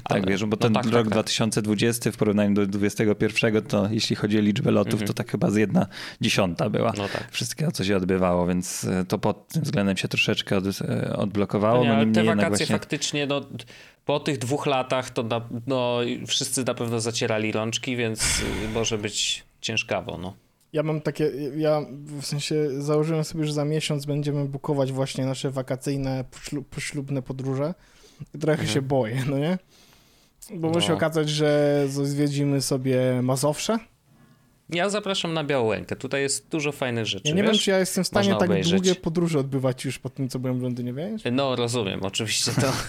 Tak, Ale- wiesz, bo no ten tak, rok tak, tak. 2020 w porównaniu do 2021, to jeśli chodzi o liczbę lotów, to tak chyba z jedna dziesiąta była. Mhm. No tak. Wszystkiego, co się odbywało, więc to pod tym względem się troszeczkę od, odblokowało. No nie, No, ale te wakacje właśnie... faktycznie, no, po tych dwóch latach to na, no, wszyscy na pewno zacierali rączki, więc y, może być ciężkawo, no. Ja mam takie, ja w sensie założyłem sobie, że za miesiąc będziemy bukować właśnie nasze wakacyjne, poślu- poślubne podróże. I trochę się boję, no nie? Bo może się No. okazać, że zwiedzimy sobie Mazowsze. Ja zapraszam na Białołękę, tutaj jest dużo fajnych rzeczy, Ja nie wiesz? wiem, czy ja jestem w stanie Można tak obejrzeć. długie podróże odbywać już po tym, co byłem w Londynie, wiesz? No, rozumiem, oczywiście to.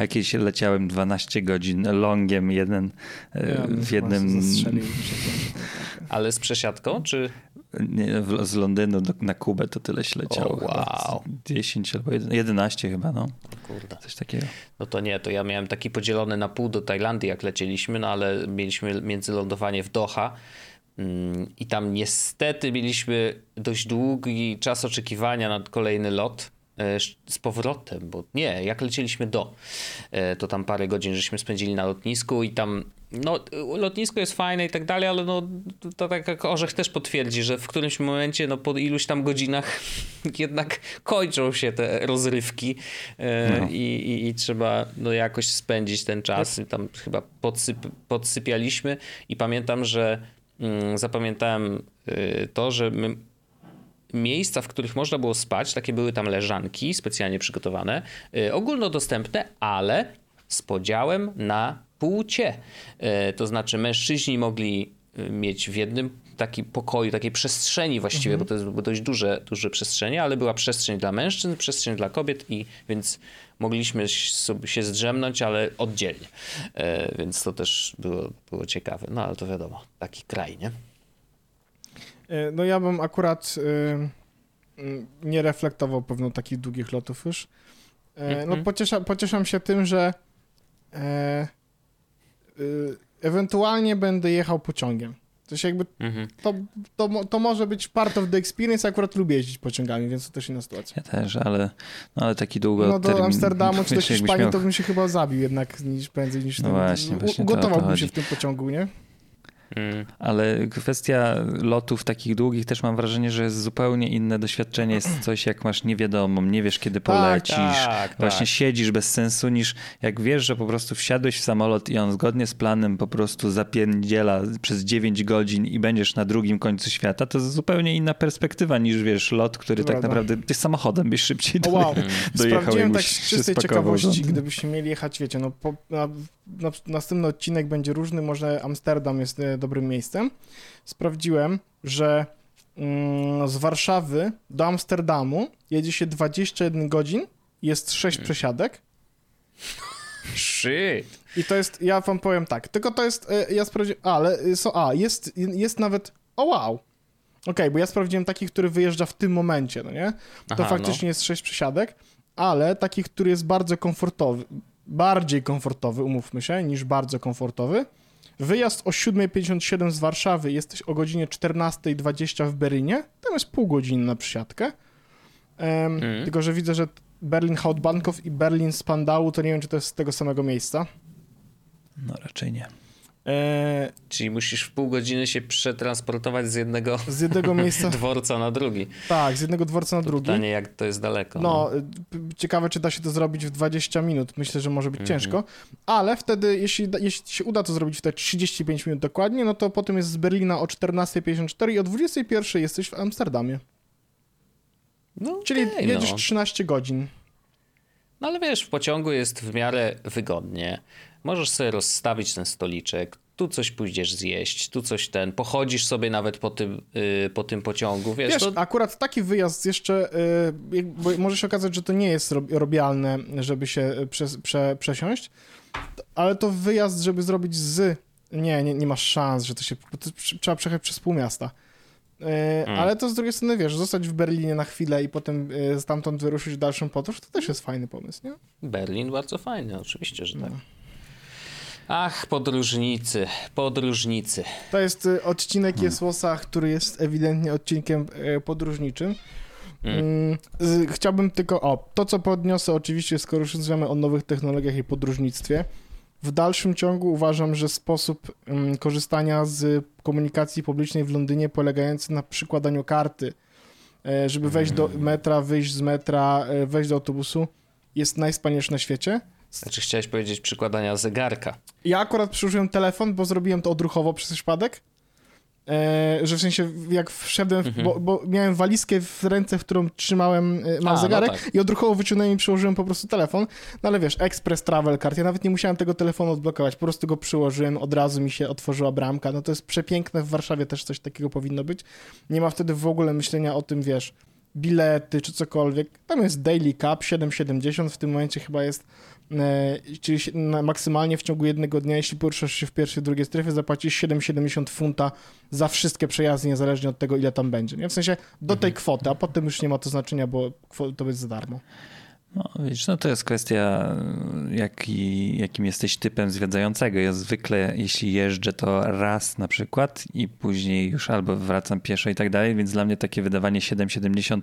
Jakieś leciałem 12 godzin longiem jeden e, Ja w jednym... Ale z przesiadką, czy. Nie, w, z Londynu do, na Kubę to tyle się leciało. O, chyba. wow. 10 albo 11 chyba, no. Kurde. Coś takiego. No to nie, to ja miałem taki podzielony na pół do Tajlandii, jak lecieliśmy, no ale mieliśmy międzylądowanie w Doha. mm, I tam niestety mieliśmy dość długi czas oczekiwania na kolejny lot. E, z powrotem, bo nie, jak lecieliśmy do, e, to tam parę godzin żeśmy spędzili na lotnisku i tam, no lotnisko jest fajne i tak dalej, ale no to tak jak Orzech też potwierdzi, że w którymś momencie, no po iluś tam godzinach jednak kończą się te rozrywki e, No. i, i, i trzeba no jakoś spędzić ten czas. I tam chyba podsyp, podsypialiśmy i pamiętam, że mm, zapamiętałem y, to, że my miejsca, w których można było spać, takie były tam leżanki specjalnie przygotowane, y, ogólnodostępne, ale z podziałem na płcie. Y, to znaczy mężczyźni mogli y, mieć w jednym takim pokoju, takiej przestrzeni właściwie, bo to jest dość duże, duże przestrzenie, ale była przestrzeń dla mężczyzn, przestrzeń dla kobiet i więc mogliśmy sobie się zdrzemnąć, ale oddzielnie. Y, więc to też było, było ciekawe. No ale to wiadomo, taki kraj, nie? E, No ja bym akurat y, y, nie reflektował pewno takich długich lotów już. E, No Mhm. pociesza, pocieszam się tym, że e, y, ewentualnie będę jechał pociągiem. To się jakby, Mhm. to, to, to może być part of the experience, akurat lubię jeździć pociągami, więc to też inna sytuacja. Ja też, ale, no, ale taki długo No do termin- Amsterdamu czy do Hiszpanii miał- to bym się chyba zabił jednak niż prędzej niż No ten- właśnie, właśnie to o to Ugotowałbym się w tym pociągu, nie? Mm. Ale kwestia lotów takich długich też mam wrażenie, że jest zupełnie inne doświadczenie. Jest coś jak masz niewiadomą, nie wiesz kiedy polecisz. tak, Właśnie tak. siedzisz bez sensu niż jak wiesz, że po prostu wsiadłeś w samolot i on zgodnie z planem po prostu zapierdziela przez 9 godzin i będziesz na drugim końcu świata, to jest zupełnie inna perspektywa niż wiesz lot, który tak naprawdę ty samochodem byś szybciej O, wow. doje- dojechał Sprawdziłem tak z czystej ciekawości, rząd. gdybyśmy mieli jechać, wiecie, no po, na, na, następny odcinek będzie różny, może Amsterdam jest e, dobrym miejscem. Sprawdziłem, że mm, z Warszawy do Amsterdamu jedzie się 21 godzin, jest 6 Hmm. przesiadek Shit. i to jest, ja wam powiem tak, tylko to jest, e, ja sprawdziłem, ale e, są, a, jest, jest nawet, o wow, okej, bo ja sprawdziłem taki, który wyjeżdża w tym momencie, no nie? To Aha, faktycznie jest 6 przesiadek, ale taki, który jest bardzo komfortowy, bardziej komfortowy, umówmy się, niż bardzo komfortowy. Wyjazd o 7.57 z Warszawy, jesteś o godzinie 14.20 w Berlinie, tam jest pół godziny na przysiadkę. Em, Mhm. Tylko, że widzę, że Berlin Hauptbahnhof i Berlin Spandau, to nie wiem, czy to jest z tego samego miejsca. No raczej nie. E, Czyli musisz w pół godziny się przetransportować z jednego z jednego miejsca, dworca na drugi. tak, z jednego dworca na drugi. Pytanie, jak to jest daleko. No, y, p- ciekawe, czy da się to zrobić w 20 minut. Myślę, że może być Mhm. ciężko, ale wtedy, jeśli, jeśli się uda to zrobić w te 35 minut dokładnie, no to potem jest z Berlina o 14.54 i o 21.00 jesteś w Amsterdamie. no Czyli okej, jedziesz no. 13 godzin. no ale wiesz, w pociągu jest w miarę wygodnie. Możesz sobie rozstawić ten stoliczek, tu coś pójdziesz zjeść, tu coś ten, pochodzisz sobie nawet po tym, yy, po tym pociągu, wiesz, Wiesz, to... akurat taki wyjazd jeszcze, y, bo może się okazać, że to nie jest rob- robialne, żeby się y, prze, prze, przesiąść, ale to wyjazd, żeby zrobić z... Nie, nie, nie masz szans, że to się... To trzeba przejechać przez pół miasta. Y, Ale to z drugiej strony, wiesz, zostać w Berlinie na chwilę i potem y, stamtąd wyruszyć w dalszą podróż, to też jest fajny pomysł, nie? Berlin bardzo fajny, oczywiście, No. że tak. Ach, podróżnicy, podróżnicy. To jest y, odcinek Jesłosa, który jest ewidentnie odcinkiem y, podróżniczym. Mm, z- Chciałbym tylko, o, to co podniosę oczywiście, skoro już rozmawiamy o nowych technologiach i podróżnictwie, w dalszym ciągu uważam, że sposób mm, korzystania z komunikacji publicznej w Londynie polegający na przykładaniu karty, e, żeby wejść do metra, wyjść z metra, e, wejść do autobusu, jest najwspanialszy na świecie. Znaczy chciałeś powiedzieć przykładania zegarka. Ja akurat przyłożyłem telefon, bo zrobiłem to odruchowo przez przypadek. E, że w sensie jak wszedłem, w, Mhm. bo, bo miałem walizkę w ręce, w którą trzymałem, e, mam A, no zegarek tak. i odruchowo wyciągnąłem i przyłożyłem po prostu telefon. No ale wiesz, Express Travel Card, ja nawet nie musiałem tego telefonu odblokować, po prostu go przyłożyłem, od razu mi się otworzyła bramka. No to jest przepiękne, w Warszawie też coś takiego powinno być. Nie ma wtedy w ogóle myślenia o tym, wiesz, bilety czy cokolwiek. Tam jest Daily Cup 7,70, w tym momencie chyba jest E, czyli maksymalnie w ciągu jednego dnia, jeśli poruszasz się w pierwszej, drugiej strefie, zapłacisz 7,70 funta za wszystkie przejazdy, niezależnie od tego, ile tam będzie. Nie? W sensie do tej kwoty, a potem już nie ma to znaczenia, bo to jest za darmo. No, wiesz, no to jest kwestia, jaki, jakim jesteś typem zwiedzającego. Ja zwykle, jeśli jeżdżę, to raz na przykład i później już albo wracam pieszo i tak dalej, więc dla mnie takie wydawanie 7,70,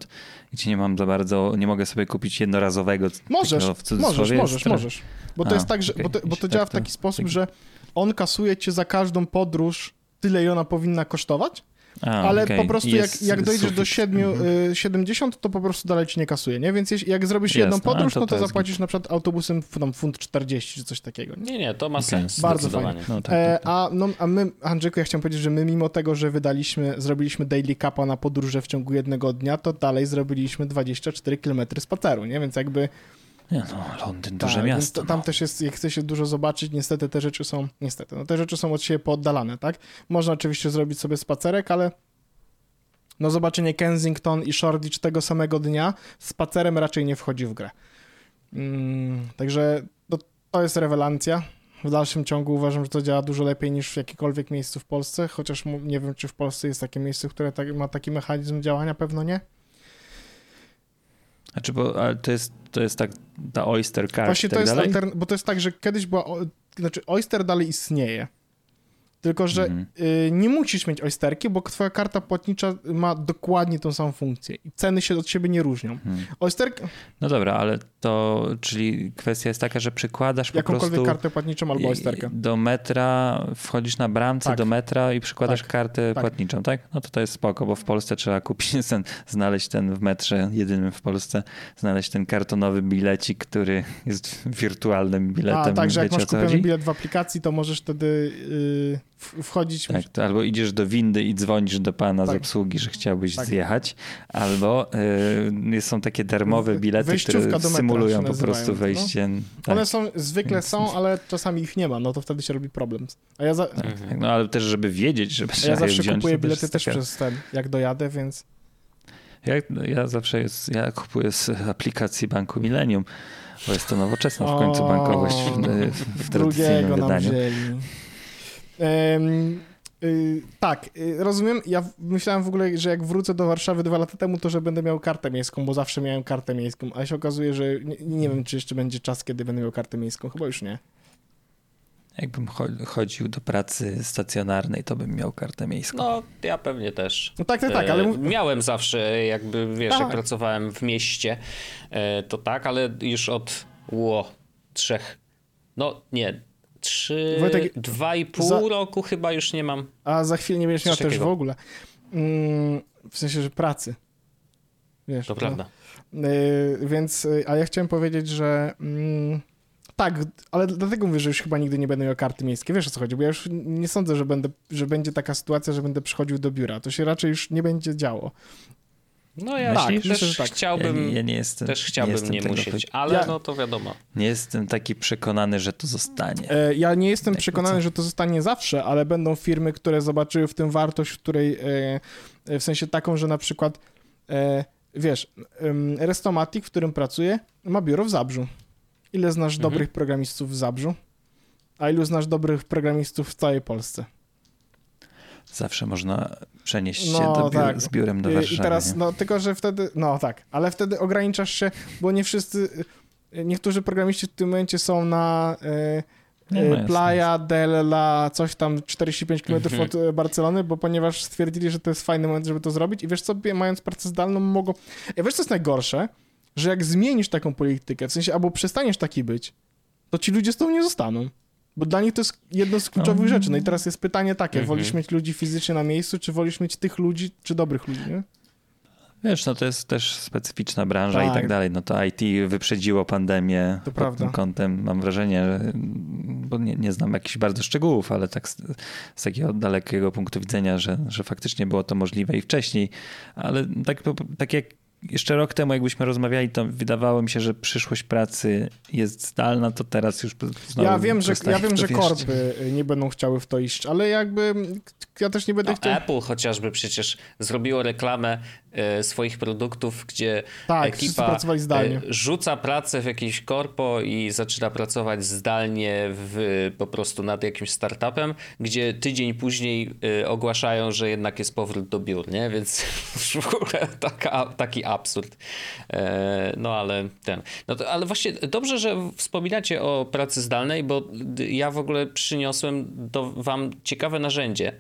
gdzie nie mam za bardzo, nie mogę sobie kupić jednorazowego. Możesz, w możesz, możesz, możesz. Bo to A, jest tak, że, okej. bo to, bo to działa tak, w taki to- sposób, tak. że on kasuje cię za każdą podróż tyle, ile ona powinna kosztować, A, ale okej. po prostu jak, jak dojdziesz do sufit. 7, Mhm. y, 70, to po prostu dalej ci nie kasuje, nie? Więc jeśli, jak zrobisz jedną Jasne, podróż, to no to to jest zapłacisz na przykład autobusem tam funt 40 czy coś takiego. Nie? Nie, nie, to ma Okej. sens. Bardzo zdecydowanie. No, tak, E, tak, tak. a, no, a my, Andrzejku, ja chciałem powiedzieć, że my mimo tego, że wydaliśmy, zrobiliśmy daily capa na podróże w ciągu jednego dnia, to dalej zrobiliśmy 24 km spaceru, nie? Więc jakby Nie, no, Londyn, duże tak, miasto. to- Tam no. też jest, jak chce się dużo zobaczyć, niestety te rzeczy są, niestety, no te rzeczy są od siebie pooddalane, tak? Można oczywiście zrobić sobie spacerek, ale no zobaczenie Kensington i Shoreditch tego samego dnia spacerem raczej nie wchodzi w grę. Mm, także no, to jest rewelacja. W dalszym ciągu uważam, że to działa dużo lepiej niż w jakikolwiek miejscu w Polsce, chociaż nie wiem, czy w Polsce jest takie miejsce, które tak, ma taki mechanizm działania, pewno nie. Znaczy, bo ale to jest, to jest tak, ta Oyster Card Właśnie i to tak jest dalej? bo to jest tak, że kiedyś była, znaczy Oyster dalej istnieje, tylko że Mhm. y, nie musisz mieć Oysterki, bo twoja karta płatnicza ma dokładnie tą samą funkcję i ceny się od siebie nie różnią. Mhm. No dobra, ale to, czyli kwestia jest taka, że przykładasz po jakąkolwiek prostu kartę płatniczą albo Oysterkę. do metra, wchodzisz na bramce Tak. do metra i przykładasz Tak. kartę Tak. płatniczą, tak? No to to jest spoko, bo w Polsce trzeba kupić ten, znaleźć ten w metrze, jedynym w Polsce, znaleźć ten kartonowy bilecik, który jest wirtualnym biletem. A, tak, że jak masz kupiony bilet w aplikacji, to możesz wtedy y, w- wchodzić... Tak, to albo idziesz do windy i dzwonisz do pana z Tak. obsługi, że chciałbyś Tak. zjechać, albo y, są takie darmowe bilety, wejściówka które symulują po prostu no. wejście. Tak. One są, zwykle są, ale czasami ich nie ma, no to wtedy się robi problem. A ja, za, Tak, tak. No ale też, żeby wiedzieć, żeby trzeba ja zawsze wziąć, kupuję bilety też taka- przez ten, jak dojadę, więc... Ja, ja zawsze jest, ja kupuję z aplikacji Banku Millennium, bo jest to nowoczesna w końcu bankowość w, w, w tradycyjnym nam wydaniu. wzięli. Y, tak, y, rozumiem. Ja myślałem w ogóle, że jak wrócę do Warszawy dwa lata temu, to że będę miał kartę miejską, bo zawsze miałem kartę miejską, a się okazuje, że nie, nie wiem, czy jeszcze będzie czas, kiedy będę miał kartę miejską. Chyba już nie. Jakbym cho- chodził do pracy stacjonarnej, to bym miał kartę miejską. No, ja pewnie też. No tak, tak, tak, ale E, mów- Miałem zawsze, jakby wiesz, Tak. jak pracowałem w mieście, e, to tak, ale już od ło, trzech, no nie, trzy, Wojtek, dwa i pół za- roku chyba już nie mam. a za chwilę nie będziesz miał też w ogóle. Mm, w sensie, że pracy. Wiesz, To no. prawda. Y, więc, y, a ja chciałem powiedzieć, że mm, tak, ale dlatego mówię, że już chyba nigdy nie będę miał karty miejskiej. Wiesz o co chodzi? Bo ja już nie sądzę, że, będę, że będzie taka sytuacja, że będę przychodził do biura. To się raczej już nie będzie działo. No ja Tak, też myślę, że tak. chciałbym, ja, nie, ja nie jestem, też chciałbym jestem nie, tego musieć, ale Ja- no to wiadomo. Nie jestem taki przekonany, że to zostanie. E, Ja nie jestem Jakby przekonany, co? że to zostanie zawsze, ale będą firmy, które zobaczyły w tym wartość, w której e, w sensie taką, że na przykład e, wiesz, Restomatic, w którym pracuję, ma biuro w Zabrzu. Ile znasz Mhm. dobrych programistów w Zabrzu? A ilu znasz dobrych programistów w całej Polsce? Zawsze można przenieść się No, do biur, tak. z biurem do I- Warszawy. I teraz, nie? no tylko, że wtedy, no tak, ale wtedy ograniczasz się, bo nie wszyscy, y, niektórzy programiści w tym momencie są na e, Nie, no e, jasne, Playa del La, coś tam 45 km Mhm. od e, Barcelony, bo ponieważ stwierdzili, że to jest fajny moment, żeby to zrobić i wiesz co, mając pracę zdalną mogą... Ja wiesz co jest najgorsze? Że jak zmienisz taką politykę, w sensie albo przestaniesz taki być, to ci ludzie z tobą nie zostaną. Bo dla nich to jest jedno z kluczowych No. rzeczy. No i teraz jest pytanie takie, Mhm. wolisz mieć ludzi fizycznie na miejscu, czy wolisz mieć tych ludzi, czy dobrych ludzi, nie? Wiesz, no to jest też specyficzna branża i Tak. tak dalej. No to IT wyprzedziło pandemię To pod prawda. tym kątem. Mam wrażenie, że, bo nie, nie znam jakichś bardzo szczegółów, ale tak z, z takiego dalekiego punktu widzenia, że, że faktycznie było to możliwe i wcześniej. Ale tak, tak jak jeszcze rok temu, jakbyśmy rozmawiali, to wydawało mi się, że przyszłość pracy jest zdalna, to teraz już znowu Ja wiem, że, ja wiem, że korpy y, nie będą chciały w to iść, ale jakby ja też nie będę No, chciał... Apple chociażby przecież zrobiło reklamę e, swoich produktów, gdzie Tak, ekipa zdalnie. e, rzuca pracę w jakiś korpo i zaczyna pracować zdalnie w, po prostu nad jakimś startupem, gdzie tydzień później e, ogłaszają, że jednak jest powrót do biur, nie? Więc w ogóle taka, taki absurd. E, no ale ten. No to, ale właśnie dobrze, że wspominacie o pracy zdalnej, bo ja w ogóle przyniosłem do wam ciekawe narzędzie,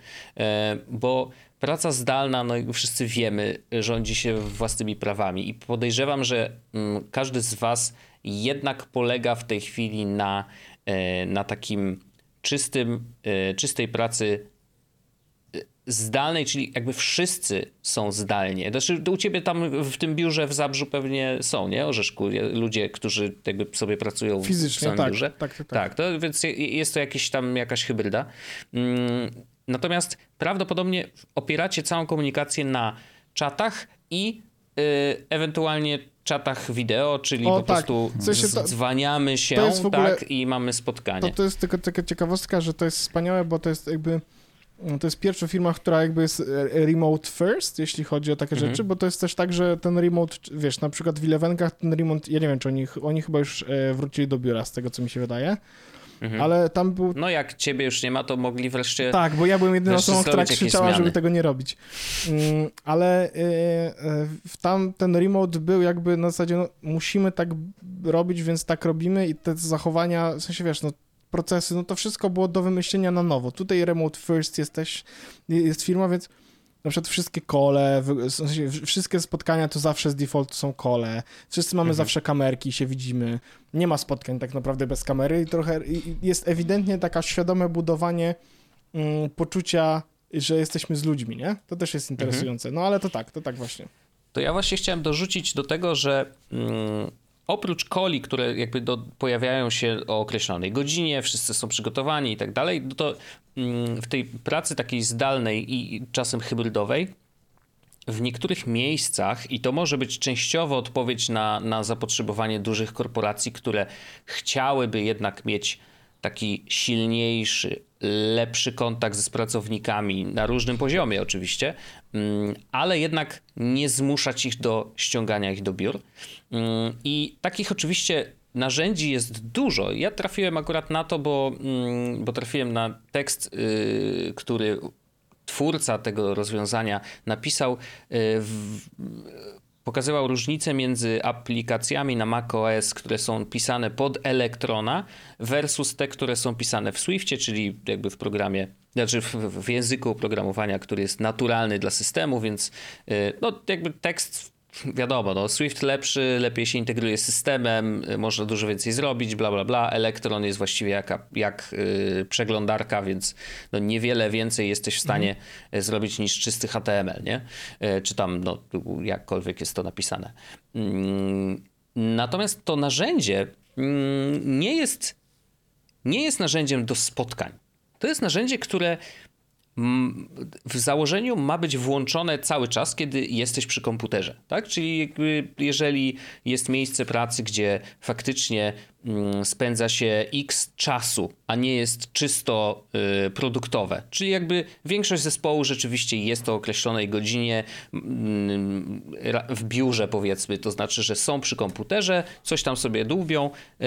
bo praca zdalna, no jak wszyscy wiemy, rządzi się własnymi prawami i podejrzewam, że mm, każdy z was jednak polega w tej chwili na, e, na takim czystym, czystej pracy zdalnej, czyli jakby wszyscy są zdalnie. Znaczy u ciebie tam w tym biurze w Zabrzu pewnie są, nie? Orzeszku, ludzie, którzy jakby sobie pracują Fizycznie, w samym tak, biurze. Tak, tak, tak. tak to, więc jest to jakieś tam jakaś hybryda. Natomiast prawdopodobnie opieracie całą komunikację na czatach i y, ewentualnie czatach wideo, czyli O, po tak. prostu W sensie to- dzwaniamy się to ogóle- tak, i mamy spotkanie. To, to jest tylko taka ciekawostka, że to jest wspaniałe, bo to jest jakby to jest pierwsza firma, która jakby jest e, remote first, jeśli chodzi o takie Mhm. rzeczy, bo to jest też tak, że ten remote, wiesz, na przykład w Elevenkach ten remote, ja nie wiem, czy oni, oni chyba już e, wrócili do biura, z tego co mi się wydaje, Mhm. ale tam był... No jak ciebie już nie ma, to mogli wreszcie... Tak, bo ja byłem jedyną osobą, która krzyczała, żeby zmiany. tego nie robić. Mm, ale e, w tam ten remote był jakby na zasadzie, no, musimy tak robić, więc tak robimy i te zachowania, w sensie wiesz, no procesy, no to wszystko było do wymyślenia na nowo. Tutaj remote first jesteś, jest firma, więc na przykład wszystkie kole, w sensie wszystkie spotkania to zawsze z defaultu są kole, wszyscy mamy Mhm. zawsze kamerki i się widzimy, nie ma spotkań tak naprawdę bez kamery i trochę i- jest ewidentnie taka świadome budowanie mm, poczucia, że jesteśmy z ludźmi, nie? To też jest interesujące. No ale to tak, to tak właśnie. To ja właśnie chciałem dorzucić do tego, że mm, oprócz coli, które jakby do, pojawiają się o określonej godzinie, wszyscy są przygotowani i tak dalej, no to w tej pracy takiej zdalnej i i czasem hybrydowej w niektórych miejscach, i to może być częściowo odpowiedź na, na zapotrzebowanie dużych korporacji, które chciałyby jednak mieć taki silniejszy, lepszy kontakt z pracownikami na różnym poziomie, oczywiście, mm, ale jednak nie zmuszać ich do ściągania ich do biur. Mm, I takich oczywiście narzędzi jest dużo. Ja trafiłem akurat na to, bo, mm, bo trafiłem na tekst, yy, który twórca tego rozwiązania napisał, yy, w, pokazywał różnicę między aplikacjami na macOS, które są pisane pod Electrona versus te, które są pisane w Swiftie, czyli jakby w programie, znaczy w, w języku oprogramowania, który jest naturalny dla systemu, więc yy, no jakby tekst wiadomo, no, Swift lepszy, lepiej się integruje z systemem, y, można dużo więcej zrobić, bla, bla, bla. Electron jest właściwie jak, jak yy, przeglądarka, więc no, niewiele więcej jesteś w stanie y, zrobić niż czysty HTML, nie? Y, czy tam, no, jakkolwiek jest to napisane. Mm, natomiast to narzędzie mm, nie jest, nie jest narzędziem do spotkań. To jest narzędzie, które mm, w założeniu ma być włączone cały czas, kiedy jesteś przy komputerze, tak? Czyli jeżeli jest miejsce pracy, gdzie faktycznie mm, spędza się x czasu, a nie jest czysto y, produktowe, czyli jakby większość zespołu rzeczywiście jest o określonej godzinie mm, w biurze powiedzmy, to znaczy, że są przy komputerze, coś tam sobie dłubią, y,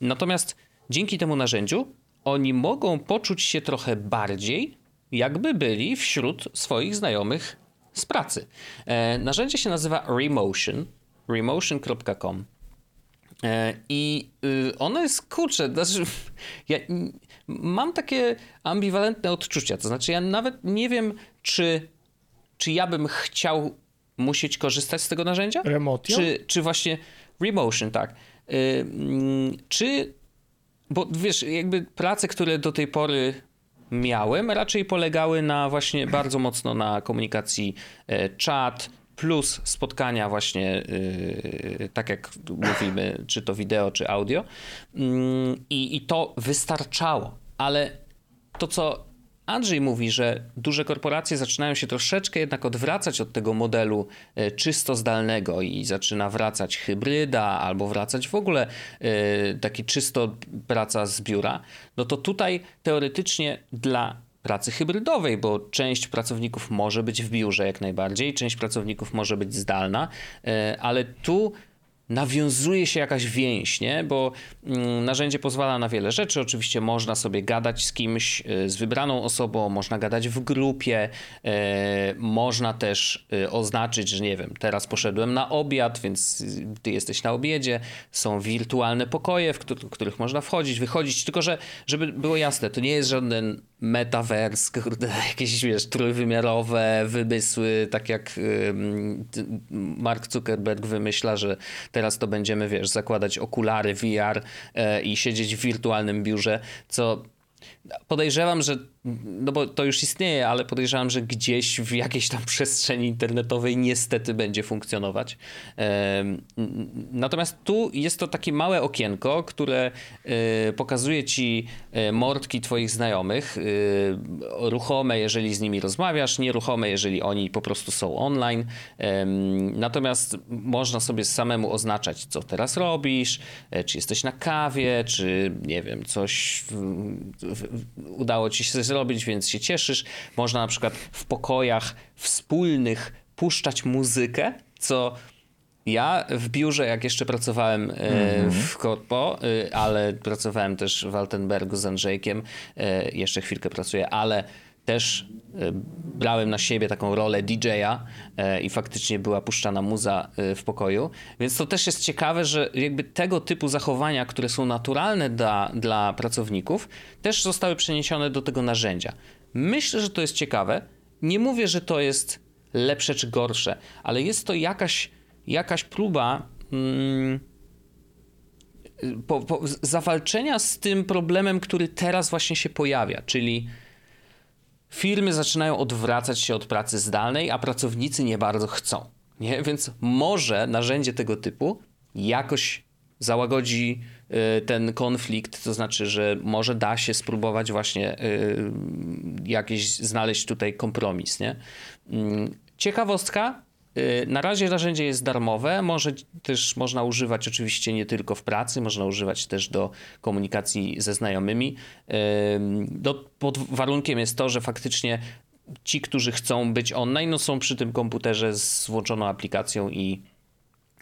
natomiast dzięki temu narzędziu oni mogą poczuć się trochę bardziej jakby byli wśród swoich znajomych z pracy. E, narzędzie się nazywa Remotion, remotion.com. E, I y, ono jest kurczę, znaczy, ja mam takie ambiwalentne odczucia. To znaczy, ja nawet nie wiem, czy, czy ja bym chciał musieć korzystać z tego narzędzia? Remotio? Czy, czy właśnie Remotion, tak. Y, czy, bo wiesz, jakby prace, które do tej pory miałem, raczej polegały na właśnie bardzo mocno na komunikacji e, czat, plus spotkania właśnie, yy, tak jak mówimy, czy to wideo, czy audio. I, I to wystarczało, ale to, co Andrzej mówi, że duże korporacje zaczynają się troszeczkę jednak odwracać od tego modelu e, czysto zdalnego i zaczyna wracać hybryda albo wracać w ogóle e, taki czysto praca z biura, no to tutaj teoretycznie dla pracy hybrydowej, bo część pracowników może być w biurze jak najbardziej, część pracowników może być zdalna, e, ale tu nawiązuje się jakaś więź, nie? Bo mm, narzędzie pozwala na wiele rzeczy. Oczywiście można sobie gadać z kimś, y, z wybraną osobą, można gadać w grupie, y, można też y, oznaczyć, że nie wiem, teraz poszedłem na obiad, więc y, ty jesteś na obiedzie. Są wirtualne pokoje, w których, można wchodzić, wychodzić, tylko że, żeby było jasne, to nie jest żaden metavers, kurde, jakieś wiesz, trójwymiarowe wymysły, tak jak Mark Zuckerberg wymyśla, że teraz to będziemy, wiesz, zakładać okulary VR e, i siedzieć w wirtualnym biurze, co podejrzewam, że, no bo to już istnieje, ale podejrzewam, że gdzieś w jakiejś tam przestrzeni internetowej niestety będzie funkcjonować. Natomiast tu jest to takie małe okienko, które e, pokazuje ci e, mordki twoich znajomych, e, ruchome, jeżeli z nimi rozmawiasz, nieruchome, jeżeli oni po prostu są online. Natomiast można sobie samemu oznaczać, co teraz robisz, czy jesteś na kawie, czy nie wiem, coś udało ci się zrobić, więc się cieszysz. Można na przykład w pokojach wspólnych puszczać muzykę, co ja w biurze, jak jeszcze pracowałem e, w Korpo, e, ale pracowałem też w Altenbergu z Andrzejkiem, e, jeszcze chwilkę pracuję, ale też brałem na siebie taką rolę DJ-a e, i faktycznie była puszczana muza e, w pokoju. Więc to też jest ciekawe, że jakby tego typu zachowania, które są naturalne dla, dla pracowników, też zostały przeniesione do tego narzędzia. Myślę, że to jest ciekawe. Nie mówię, że to jest lepsze czy gorsze, ale jest to jakaś, jakaś próba. Mm, po, po, zawalczenia z tym problemem, który teraz właśnie się pojawia, czyli firmy zaczynają odwracać się od pracy zdalnej, a pracownicy nie bardzo chcą. Nie? Więc może narzędzie tego typu jakoś załagodzi y, ten konflikt, to znaczy, że może da się spróbować właśnie y, jakieś znaleźć tutaj kompromis. Nie? Mm, Ciekawostka, na razie narzędzie jest darmowe, może też można używać oczywiście nie tylko w pracy, można używać też do komunikacji ze znajomymi. Ym, Do, pod warunkiem jest to, że faktycznie ci, którzy chcą być online, no są przy tym komputerze z włączoną aplikacją i,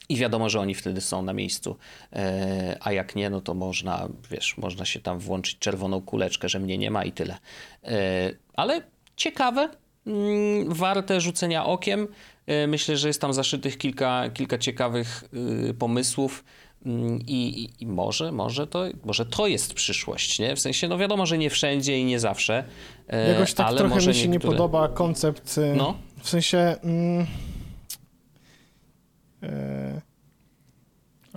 i wiadomo, że oni wtedy są na miejscu. E, A jak nie, no to można, wiesz, można się tam włączyć czerwoną kuleczkę, że mnie nie ma i tyle. Ale ciekawe, warte rzucenia okiem. E, Myślę, że jest tam zaszytych kilka, kilka ciekawych y, pomysłów. Mm, I, i, I może, może to, może to jest przyszłość, nie? W sensie, no wiadomo, że nie wszędzie i nie zawsze, e, Jakoś tak ale trochę może mi się niektóre... nie podoba koncept. y, No. W sensie. Mm, e,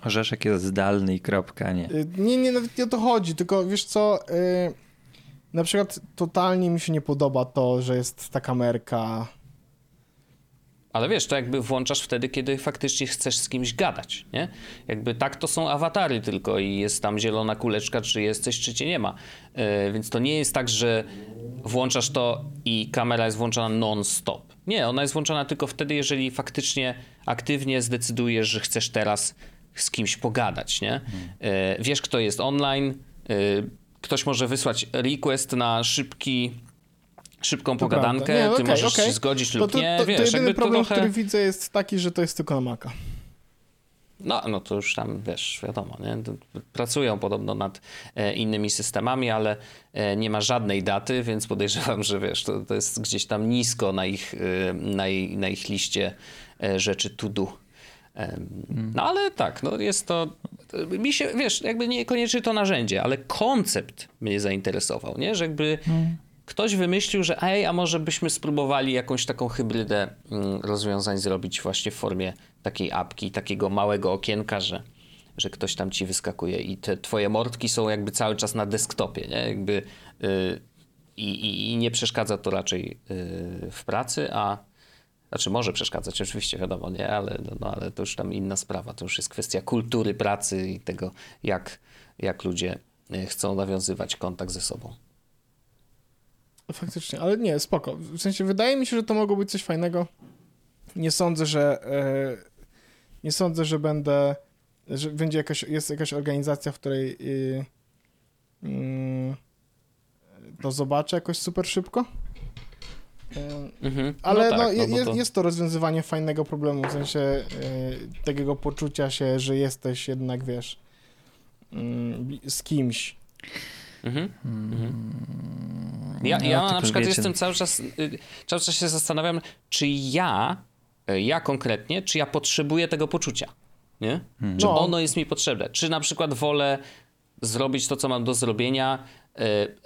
Orzeszek jest zdalny i kropka, nie. y, nie, nie, nawet nie o to chodzi, tylko wiesz co. y, na przykład totalnie mi się nie podoba to, że jest ta kamerka. Ale wiesz, to jakby włączasz wtedy, kiedy faktycznie chcesz z kimś gadać, nie? Jakby tak to są awatary tylko i jest tam zielona kuleczka, czy jesteś, czy cię nie ma. Yy, więc to nie jest tak, że włączasz to i kamera jest włączona non-stop. Nie, ona jest włączona tylko wtedy, jeżeli faktycznie aktywnie zdecydujesz, że chcesz teraz z kimś pogadać, nie? Yy, wiesz, kto jest online, yy, ktoś może wysłać request na szybki szybką To pogadankę. Nie, ty okej, możesz okej. się zgodzić To, lub to, nie, to, wiesz, to jedyny to problem, trochę... który widzę, jest taki, że to jest tylko na Maca. No, no to już tam, wiesz, wiadomo, nie? To Pracują podobno nad e, innymi systemami, ale e, nie ma żadnej daty, więc podejrzewam, że wiesz, to, to jest gdzieś tam nisko na ich, e, na, na ich liście e, rzeczy to do. Em, No ale tak, no jest to, mi się, wiesz, jakby niekoniecznie to narzędzie, ale koncept mnie zainteresował, nie? Że jakby ktoś wymyślił, że ej, a może byśmy spróbowali jakąś taką hybrydę mm, rozwiązań zrobić właśnie w formie takiej apki, takiego małego okienka, że, że ktoś tam ci wyskakuje i te twoje mordki są jakby cały czas na desktopie, nie? Jakby y, i, i, nie przeszkadza to raczej y, w pracy, a znaczy może przeszkadzać, oczywiście, wiadomo, nie, ale, no, no, ale to już tam inna sprawa. To już jest kwestia kultury pracy i tego, jak, jak ludzie y, chcą nawiązywać kontakt ze sobą. Faktycznie, ale nie, spoko. W sensie wydaje mi się, że to mogło być coś fajnego. Nie sądzę, że e, nie sądzę, że będę, że będzie jakaś, jest jakaś organizacja, w której y, mm, to zobaczę jakoś super szybko. Y, Mhm. Ale no, no, tak, je, no, bo to... jest to rozwiązywanie fajnego problemu, w sensie y, takiego poczucia się, że jesteś jednak, wiesz, y, z kimś. Mhm. Mhm. Ja, No, ja na tylko przykład wiecie- jestem cały czas, y, cały czas się zastanawiam, czy ja, y, ja konkretnie, czy ja potrzebuję tego poczucia, nie? Czy No. ono jest mi potrzebne? Czy na przykład wolę zrobić to, co mam do zrobienia,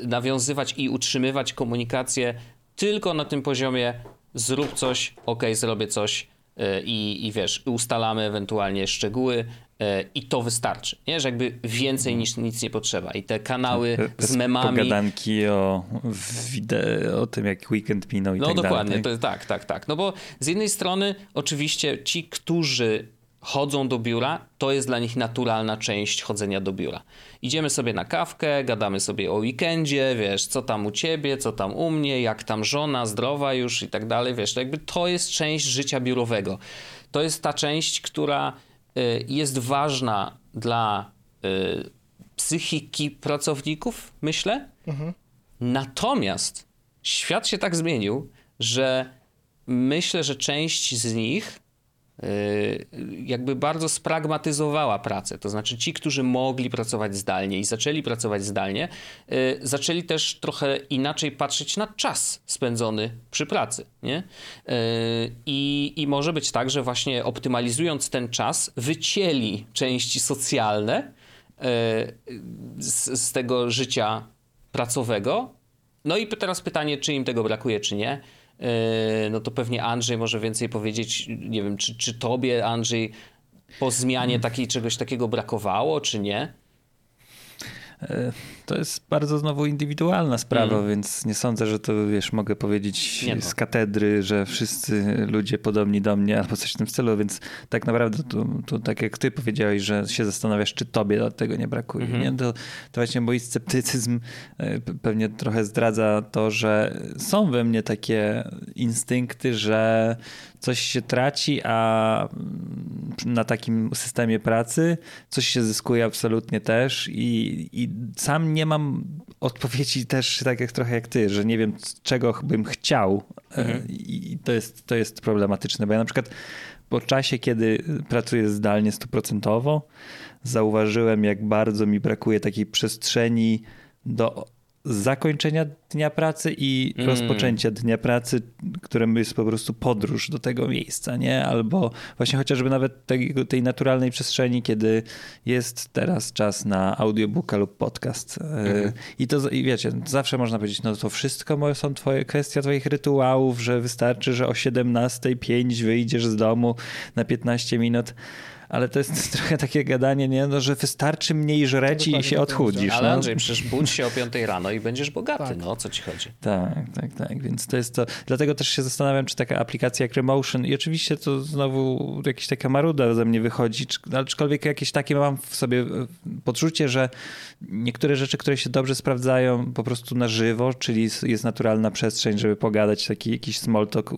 y, nawiązywać i utrzymywać komunikację tylko na tym poziomie zrób coś, ok, zrobię coś y, i, i wiesz, ustalamy ewentualnie szczegóły y, i to wystarczy, nie? Że jakby więcej niż nic nie potrzeba i te kanały Bez z memami... Pogadanki o, wide- o tym, jak weekend minął i No tak dokładnie, dalej. to, tak, tak, tak. No bo z jednej strony oczywiście ci, którzy chodzą do biura, to jest dla nich naturalna część chodzenia do biura. Idziemy sobie na kawkę, gadamy sobie o weekendzie, wiesz, co tam u ciebie, co tam u mnie, jak tam żona, zdrowa już i tak dalej, wiesz, to jakby to jest część życia biurowego. To jest ta część, która y, jest ważna dla y, psychiki pracowników, myślę, Natomiast świat się tak zmienił, że myślę, że część z nich jakby bardzo spragmatyzowała pracę. To znaczy ci, którzy mogli pracować zdalnie i zaczęli pracować zdalnie, y, zaczęli też trochę inaczej patrzeć na czas spędzony przy pracy. Nie? Y, I, I może być tak, że właśnie optymalizując ten czas, wycięli części socjalne y, z, z tego życia pracowego. No i teraz pytanie, czy im tego brakuje, czy nie. Yy, No to pewnie Andrzej może więcej powiedzieć. Nie wiem, czy, czy tobie, Andrzej, po zmianie takiej czegoś takiego brakowało, czy nie? E, To jest bardzo znowu indywidualna sprawa, Mm. więc nie sądzę, że to wiesz, mogę powiedzieć Nie z katedry, że wszyscy ludzie podobni do mnie albo coś w tym stylu, więc tak naprawdę to, to tak jak ty powiedziałeś, że się zastanawiasz, czy tobie tego nie brakuje. Mhm. Nie? To, to właśnie mój sceptycyzm e, pewnie trochę zdradza to, że są we mnie takie instynkty, że coś się traci, a mm, na takim systemie pracy coś się zyskuje absolutnie też i, i sam nie mam odpowiedzi też tak jak trochę jak ty, że nie wiem czego bym chciał e, i to jest, to jest problematyczne, bo ja na przykład po czasie, kiedy pracuję zdalnie stuprocentowo, zauważyłem jak bardzo mi brakuje takiej przestrzeni do zakończenia dnia pracy i Mm. rozpoczęcia dnia pracy, którym jest po prostu podróż do tego miejsca, nie? Albo właśnie chociażby nawet tej, tej naturalnej przestrzeni, kiedy jest teraz czas na audiobooka lub podcast. Mhm. I to, i wiecie, zawsze można powiedzieć, no to wszystko są twoje, kwestia twoich rytuałów, że wystarczy, że o 17.05 wyjdziesz z domu na 15 minut. Ale to jest trochę takie gadanie, nie? No, że wystarczy mniej żreć i się odchudzisz. Ale no. Andrzej, przecież budź się o 5 rano i będziesz bogaty, Tak. no o co ci chodzi? Tak, tak, tak. Więc to jest to. Dlatego też się zastanawiam, czy taka aplikacja jak Remotion, i oczywiście to znowu jakaś taka maruda ze mnie wychodzi, aczkolwiek jakieś takie mam w sobie e, poczucie, że niektóre rzeczy, które się dobrze sprawdzają po prostu na żywo, czyli jest naturalna przestrzeń, żeby pogadać, taki jakiś small talk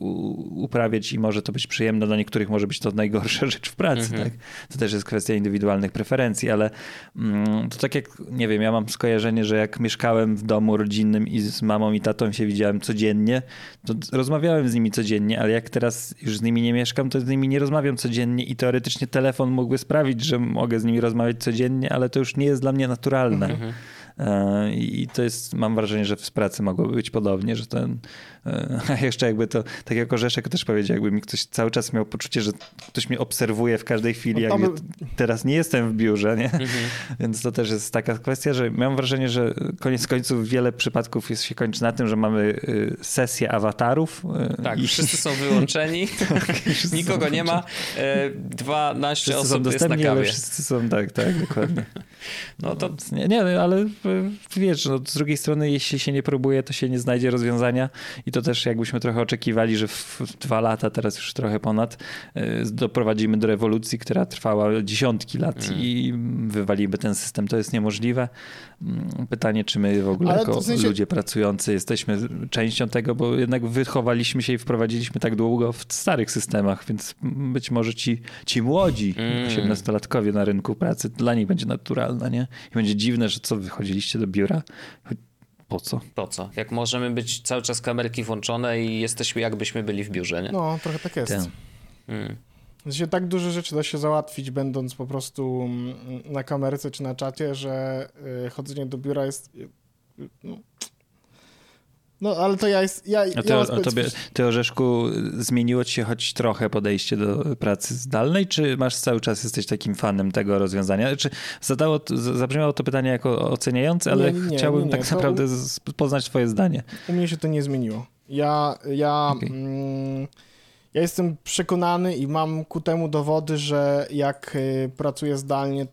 uprawiać i może to być przyjemne, dla niektórych może być to najgorsza rzecz w pracy, Mhm. tak? To też jest kwestia indywidualnych preferencji, ale mm, to tak jak, nie wiem, ja mam skojarzenie, że jak mieszkałem w domu rodzinnym i z mamą i tatą się widziałem codziennie, to rozmawiałem z nimi codziennie, ale jak teraz już z nimi nie mieszkam, to z nimi nie rozmawiam codziennie i teoretycznie telefon mógłby sprawić, że mogę z nimi rozmawiać codziennie, ale to już nie jest dla mnie naturalne. E, I to jest, mam wrażenie, że w pracy mogłoby być podobnie, że ten, e, a jeszcze jakby to, tak jak Orzeszek też powiedział, jakby mi ktoś cały czas miał poczucie, że ktoś mnie obserwuje w każdej chwili, No jak tam- ja teraz nie jestem w biurze, nie? Więc to też jest taka kwestia, że mam wrażenie, że koniec końców wiele przypadków jest, się kończy na tym, że mamy y, sesję awatarów. y, Tak, i wszyscy są wyłączeni, wszyscy nikogo są nie ma, e, 12 wszyscy są osób jest na kawie. wszyscy są, tak, tak, dokładnie. No to Nie, nie, ale y, wiesz, no, z drugiej strony, jeśli się nie próbuje, to się nie znajdzie rozwiązania i to też jakbyśmy trochę oczekiwali, że w, dwa lata, teraz już trochę ponad, doprowadzimy do rewolucji, która trwała dziesiątki lat Mm. i wywalimy ten system. To jest niemożliwe. Mm, Pytanie, czy my w ogóle Ale jako w sensie- ludzie pracujący jesteśmy częścią tego, bo jednak wychowaliśmy się i wprowadziliśmy tak długo w starych systemach, więc być może ci, ci młodzi Mm. 18-latkowie na rynku pracy, dla nich będzie naturalna, nie? I będzie dziwne, że co, wychodziliście do biura? po co? Po co? Jak możemy być cały czas kamerki włączone i jesteśmy jakbyśmy byli w biurze, nie? No, trochę tak jest. Tak. Sensie tak duże rzeczy da się załatwić, będąc po prostu mm, na kamerce czy na czacie, że y, chodzenie do biura jest. y, y, No, no ale to ja jest. Ja, A ja ty, mam a tobie, ty, Orzeszku, zmieniło ci się choć trochę podejście do pracy zdalnej, czy masz cały czas, jesteś takim fanem tego rozwiązania? Czy zadało, zabrzmiało to pytanie jako oceniające, ale Nie, nie, chciałbym nie, tak naprawdę poznać twoje zdanie. U mnie się to nie zmieniło. Ja, ja, Okej. mm, ja jestem przekonany i mam ku temu dowody, że jak y, pracuję zdalnie, to